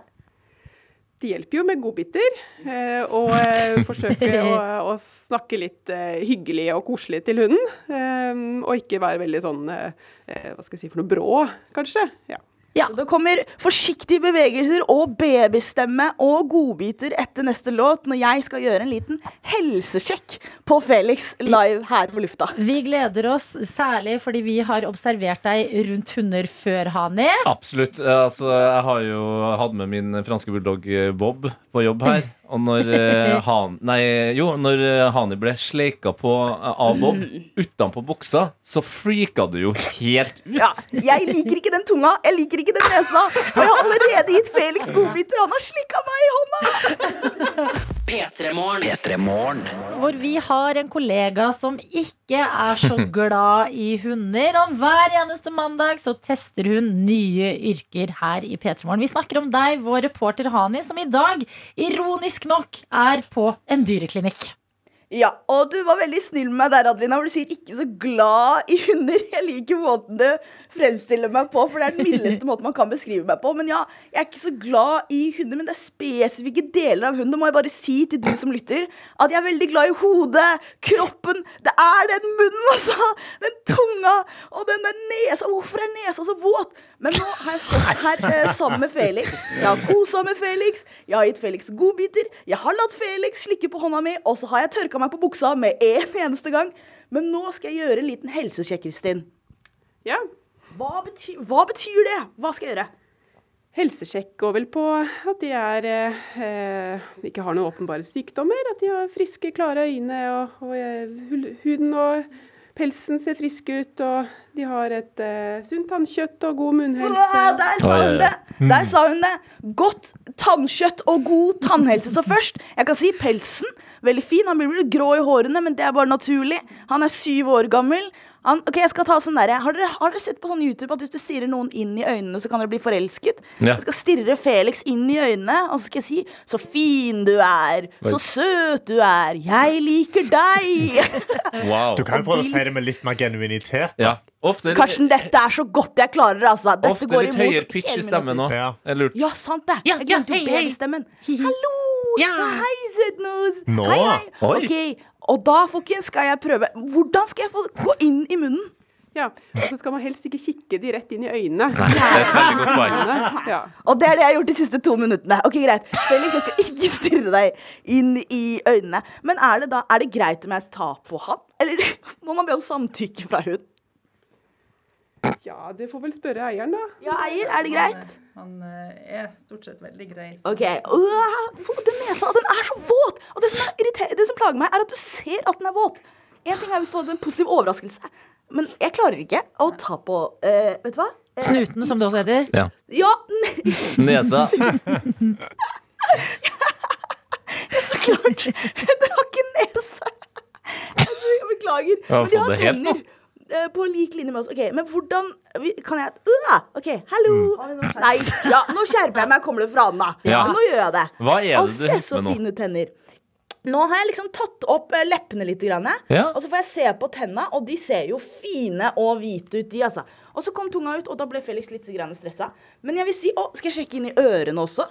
Det hjelper jo med godbiter, eh, og eh, [LAUGHS] forsøke å, å snakke litt eh, hyggelig og koselig til hunden. Og ikke være veldig sånn Hva skal jeg si for noe brå, kanskje. Ja. Så det kommer forsiktige bevegelser og babystemme og godbiter etter neste låt når jeg skal gjøre en liten helsesjekk på Felix live her på lufta. Vi gleder oss særlig fordi vi har observert deg rundt hunder før, Hani. Absolutt. Altså, jeg har jo hatt med min franske bulldog eh, Bob på jobb her. Og når, eh, [LAUGHS] han, nei, jo, når eh, Hani ble sleika på eh, av Bob [LAUGHS] utenpå buksa, så freaka du jo helt ut. Ja, jeg liker ikke den tunga, jeg liker ikke den nesa. Og jeg har allerede gitt Felix godbiter, han har slikka meg i hånda. P3morgen. Hvor vi har en kollega som ikke er så glad i hunder. Og hver eneste mandag så tester hun nye yrker her i P3 Morgen. Vi snakker om deg, vår reporter Hani, som i dag, ironisk nok, er på en dyreklinikk. Ja, og du var veldig snill med meg der, Adelina, hvor du sier ikke så glad i hunder. Jeg liker måten du fremstiller meg på, for det er den mildeste [LAUGHS] måten man kan beskrive meg på. Men ja, jeg er ikke så glad i hunder, men det er spesifikke deler av hunden. Det må jeg bare si til du som lytter, at jeg er veldig glad i hodet, kroppen. Det er den munnen, altså! Den tunga og den der nesa. Hvorfor er nesa så våt? Men nå har jeg stått her eh, sammen med Felix. Jeg har kosa med Felix. Jeg har gitt Felix godbiter. Jeg har latt Felix slikke på hånda mi, og så har jeg tørka meg på buksa med en [LAUGHS] eneste gang. Men nå skal jeg gjøre en liten helsesjekk, Kristin. Ja. Hva betyr, hva betyr det? Hva skal jeg gjøre? Helsesjekk går vel på at de er, eh, ikke har noen åpenbare sykdommer, at de har friske, klare øyne, og, og eh, huden og pelsen ser frisk ut, og de har et uh, sunt tannkjøtt og god munnhelse. Ja, der sa hun det! Der sa hun det. Godt tannkjøtt og god tannhelse. Så først, jeg kan si pelsen. Veldig fin. Han blir litt grå i hårene, men det er bare naturlig. Han er syv år gammel. Han, ok, jeg skal ta sånn der, har, dere, har dere sett på sånn YouTube at hvis du stirrer noen inn i øynene, så kan dere bli forelsket? Ja. Jeg skal stirre Felix inn i øynene, og så skal jeg si 'så fin du er', 'så søt du er', 'jeg liker deg'. [LAUGHS] Wow. Du kan jo prøve å si det med litt mer genuinitet. Ja. Ofte, Karsten, dette er så godt jeg klarer det, altså. Dette ofte går litt høyere pitch i stemmen nå. Jeg. Ja, sant det. Ja, jeg ja, glemte hei, hei. babystemmen. [LAUGHS] Hallo! Hei, søtnos! Nå? Hei, hei. Oi. Ok, og da, folkens, skal jeg prøve. Hvordan skal jeg få gå inn i munnen? Ja, og så skal man helst ikke kikke de rett inn i øynene. Nei, det er et veldig godt poeng. Ja. Og det er det jeg har gjort de siste to minuttene. Ok, greit. Felix, jeg skal ikke stirre deg inn i øynene. Men er det da er det greit om jeg tar på han? Eller [LAUGHS] må man be om samtykke fra hun? ja, det får vel spørre eieren, da. Ja, eier, er det greit? Han eh, er stort sett veldig grei. Ok, Uh, Den nesa den er så våt! Og det som, er det som plager meg, er at du ser at den er våt. En ting er hvis du hadde en positiv overraskelse, men jeg klarer ikke å ta på uh, Vet du hva? Eh, Snuten, som det også heter. Ja. Ja, [LAUGHS] Nesa. [LAUGHS] Nesa. så klart! [LAUGHS] Den har ikke nese. Altså, jeg beklager. Ja, Men de har tenner på lik linje med oss. Ok, Men hvordan vi- Kan jeg uh, OK, hallo. Nei, ja, nå skjerper jeg meg. Kommer det fra Anna? da Ja. Nå gjør jeg det. Hva er det du se så fine tenner. Nå har jeg liksom tatt opp eh, leppene litt, grann, Ja. og så får jeg se på tenna, og de ser jo fine og hvite ut, de, altså. Og så kom tunga ut, og da ble Felix litt stressa. Men jeg vil si, å, skal jeg sjekke inn i ørene også?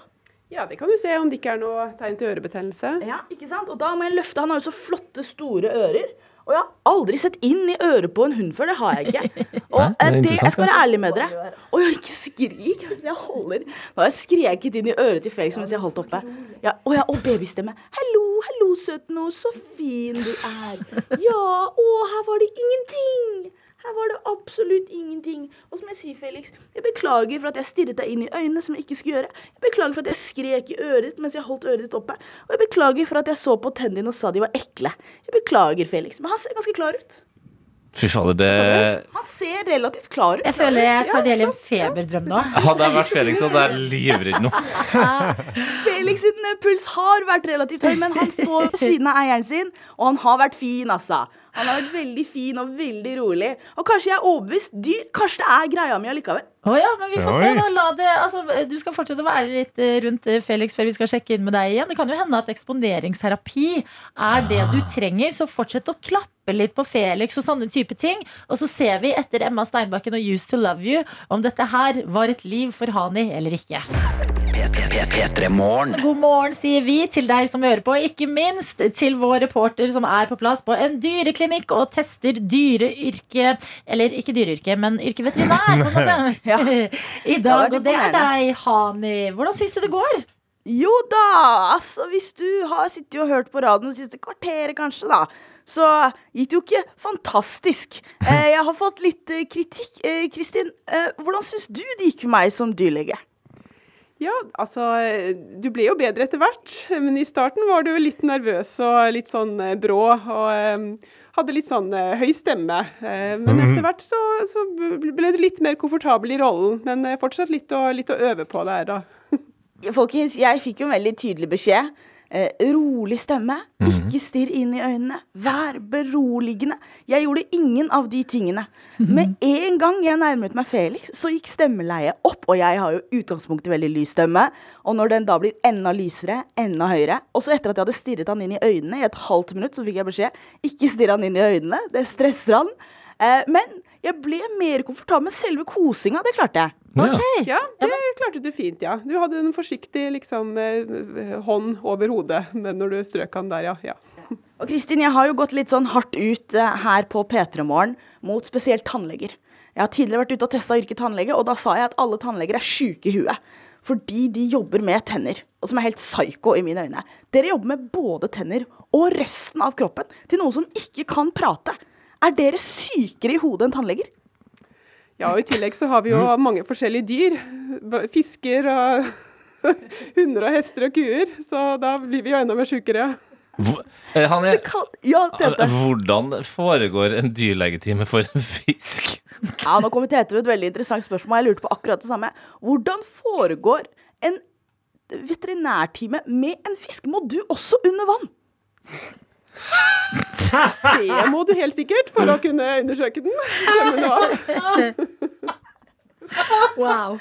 Ja, det kan du se om det ikke er noe tegn til ørebetennelse. Ja, ikke sant? Og da må jeg løfte. Han har jo så flotte, store ører. Og jeg har aldri sett inn i øret på en hund før. Det har jeg ikke. [LAUGHS] Og Nei, det eh, det, jeg skal være ærlig med dere. Og jeg ikke skrik. Jeg holder Nå har jeg skreket inn i øret til Felix mens jeg holdt oppe. Ja, og, ja, og babystemme. Hallo, hallo, søtno. Så fin du er. Ja, å, her var det ingenting. Her var det absolutt ingenting. Og som jeg sier, Felix, jeg beklager for at jeg stirret deg inn i øynene som jeg ikke skulle gjøre. Jeg beklager for at jeg skrek i øret ditt mens jeg holdt øret ditt oppe. Og jeg beklager for at jeg så på tennene dine og sa de var ekle. Jeg beklager, Felix, men han ser ganske klar ut. Fy fader, det Han ser relativt klar ut. Jeg føler jeg tar del i en feberdrøm nå. [LAUGHS] Hadde jeg vært Felix, hadde jeg livredd nå. [LAUGHS] Felix sin eh, puls har vært relativt høy, men han står på siden av eieren sin, og han har vært fin, altså. Han har vært veldig fin og veldig rolig. Og kanskje jeg er overbevist dyr. Kanskje det er greia mi allikevel. Å ja, men vi får Oi. se. da La det, altså, du skal fortsette å være litt eh, rundt eh, Felix før vi skal sjekke inn med deg igjen. Det kan jo hende at eksponeringsterapi er det du trenger, så fortsett å klappe tippe litt på Felix og sånne type ting. Og så ser vi etter Emma Steinbakken og Used to Love You om dette her var et liv for Hani eller ikke. P3morgen. God morgen, sier vi til deg som hører på, ikke minst til vår reporter som er på plass på en dyreklinikk og tester dyreyrke Eller ikke dyreyrke, men yrkeveterinær, på en måte. I dag. er Og det er deg, Hani. Hvordan syns du det går? Jo da, altså hvis du har sittet og hørt på radioen det siste kvarteret kanskje da, så gikk det jo ikke fantastisk. Eh, [LAUGHS] jeg har fått litt eh, kritikk. Eh, Kristin, eh, hvordan syns du det gikk for meg som dyrlege? Ja, altså Du ble jo bedre etter hvert, men i starten var du litt nervøs og litt sånn brå. Og eh, hadde litt sånn eh, høy stemme. Eh, men Mhm. etter hvert så, så ble du litt mer komfortabel i rollen. Men fortsatt litt å, litt å øve på der, da. Folkens, jeg fikk jo en veldig tydelig beskjed. Eh, rolig stemme, ikke stirr inn i øynene, vær beroligende. Jeg gjorde ingen av de tingene. Med en gang jeg nærmet meg Felix, så gikk stemmeleiet opp. Og jeg har jo utgangspunktet veldig lys stemme. Og når den da blir enda lysere, enda høyere Og så etter at jeg hadde stirret han inn i øynene i et halvt minutt, så fikk jeg beskjed ikke stirr han inn i øynene, det stresser han. Eh, men jeg ble mer komfortabel med selve kosinga, det klarte jeg. Ja, det klarte du fint, ja. Du hadde en forsiktig liksom, eh, hånd over hodet men når du strøk han der, ja. ja. Og Kristin, jeg har jo gått litt sånn hardt ut eh, her på P3 Morgen mot spesielt tannleger. Jeg har tidligere vært ute og testa yrket tannlege, og da sa jeg at alle tannleger er sjuke i huet. Fordi de jobber med tenner, og som er helt psyko i mine øyne. Dere jobber med både tenner og resten av kroppen til noen som ikke kan prate. Er dere sykere i hodet enn tannleger? Ja, og i tillegg så har vi jo mange forskjellige dyr. Fisker og [LAUGHS] hunder og hester og kuer. Så da blir vi jo enda mer sjukere. Eh, Hanne, Ja, hvordan foregår en dyrlegetime for en fisk? Ja, nå kommer Tete med et veldig interessant spørsmål. Jeg lurte på akkurat det samme. Hvordan foregår en veterinærtime med en fisk? Må du også under vann? Det må du helt sikkert for å kunne undersøke den. [LAUGHS] Wow.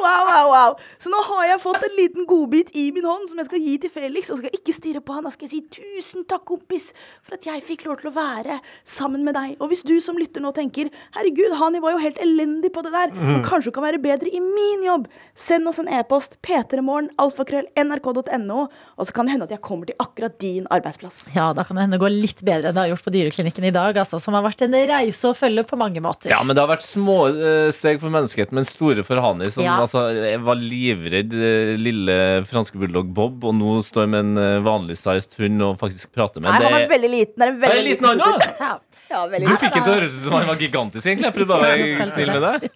wow, wow, wow. Så nå har jeg fått en liten godbit i min hånd som jeg skal gi til Felix. Og skal ikke stirre på han. Da skal jeg si tusen takk, kompis, for at jeg fikk lov til å være sammen med deg. Og hvis du som lytter nå tenker herregud, Hani var jo helt elendig på det der, Mhm. og kanskje hun kan være bedre i min jobb, send oss en e-post. p3morgen, alfakrøll, nrk.no. Og så kan det hende at jeg kommer til akkurat din arbeidsplass. Ja, da kan det hende det går litt bedre enn det har gjort på dyreklinikken i dag, altså, som har vært en reise å følge på mange måter. Ja, men det har vært små eh, steg for menneskeheten, men store for Hani, som Ja. altså, var livredd eh, lille franske bulldog Bob, og nå står med en eh, vanlig sized hund og faktisk prater med Nei, han det- er veldig liten. Er en Er veldig det liten han? Ja. [LAUGHS] Ja, Du fikk ikke til å høres ut som han var gigantisk, egentlig. Jeg prøvde bare å være snill med deg.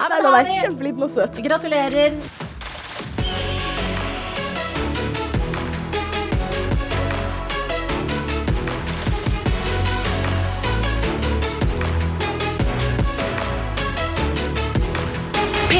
Nei, men han er kjempeliten og søt. Gratulerer.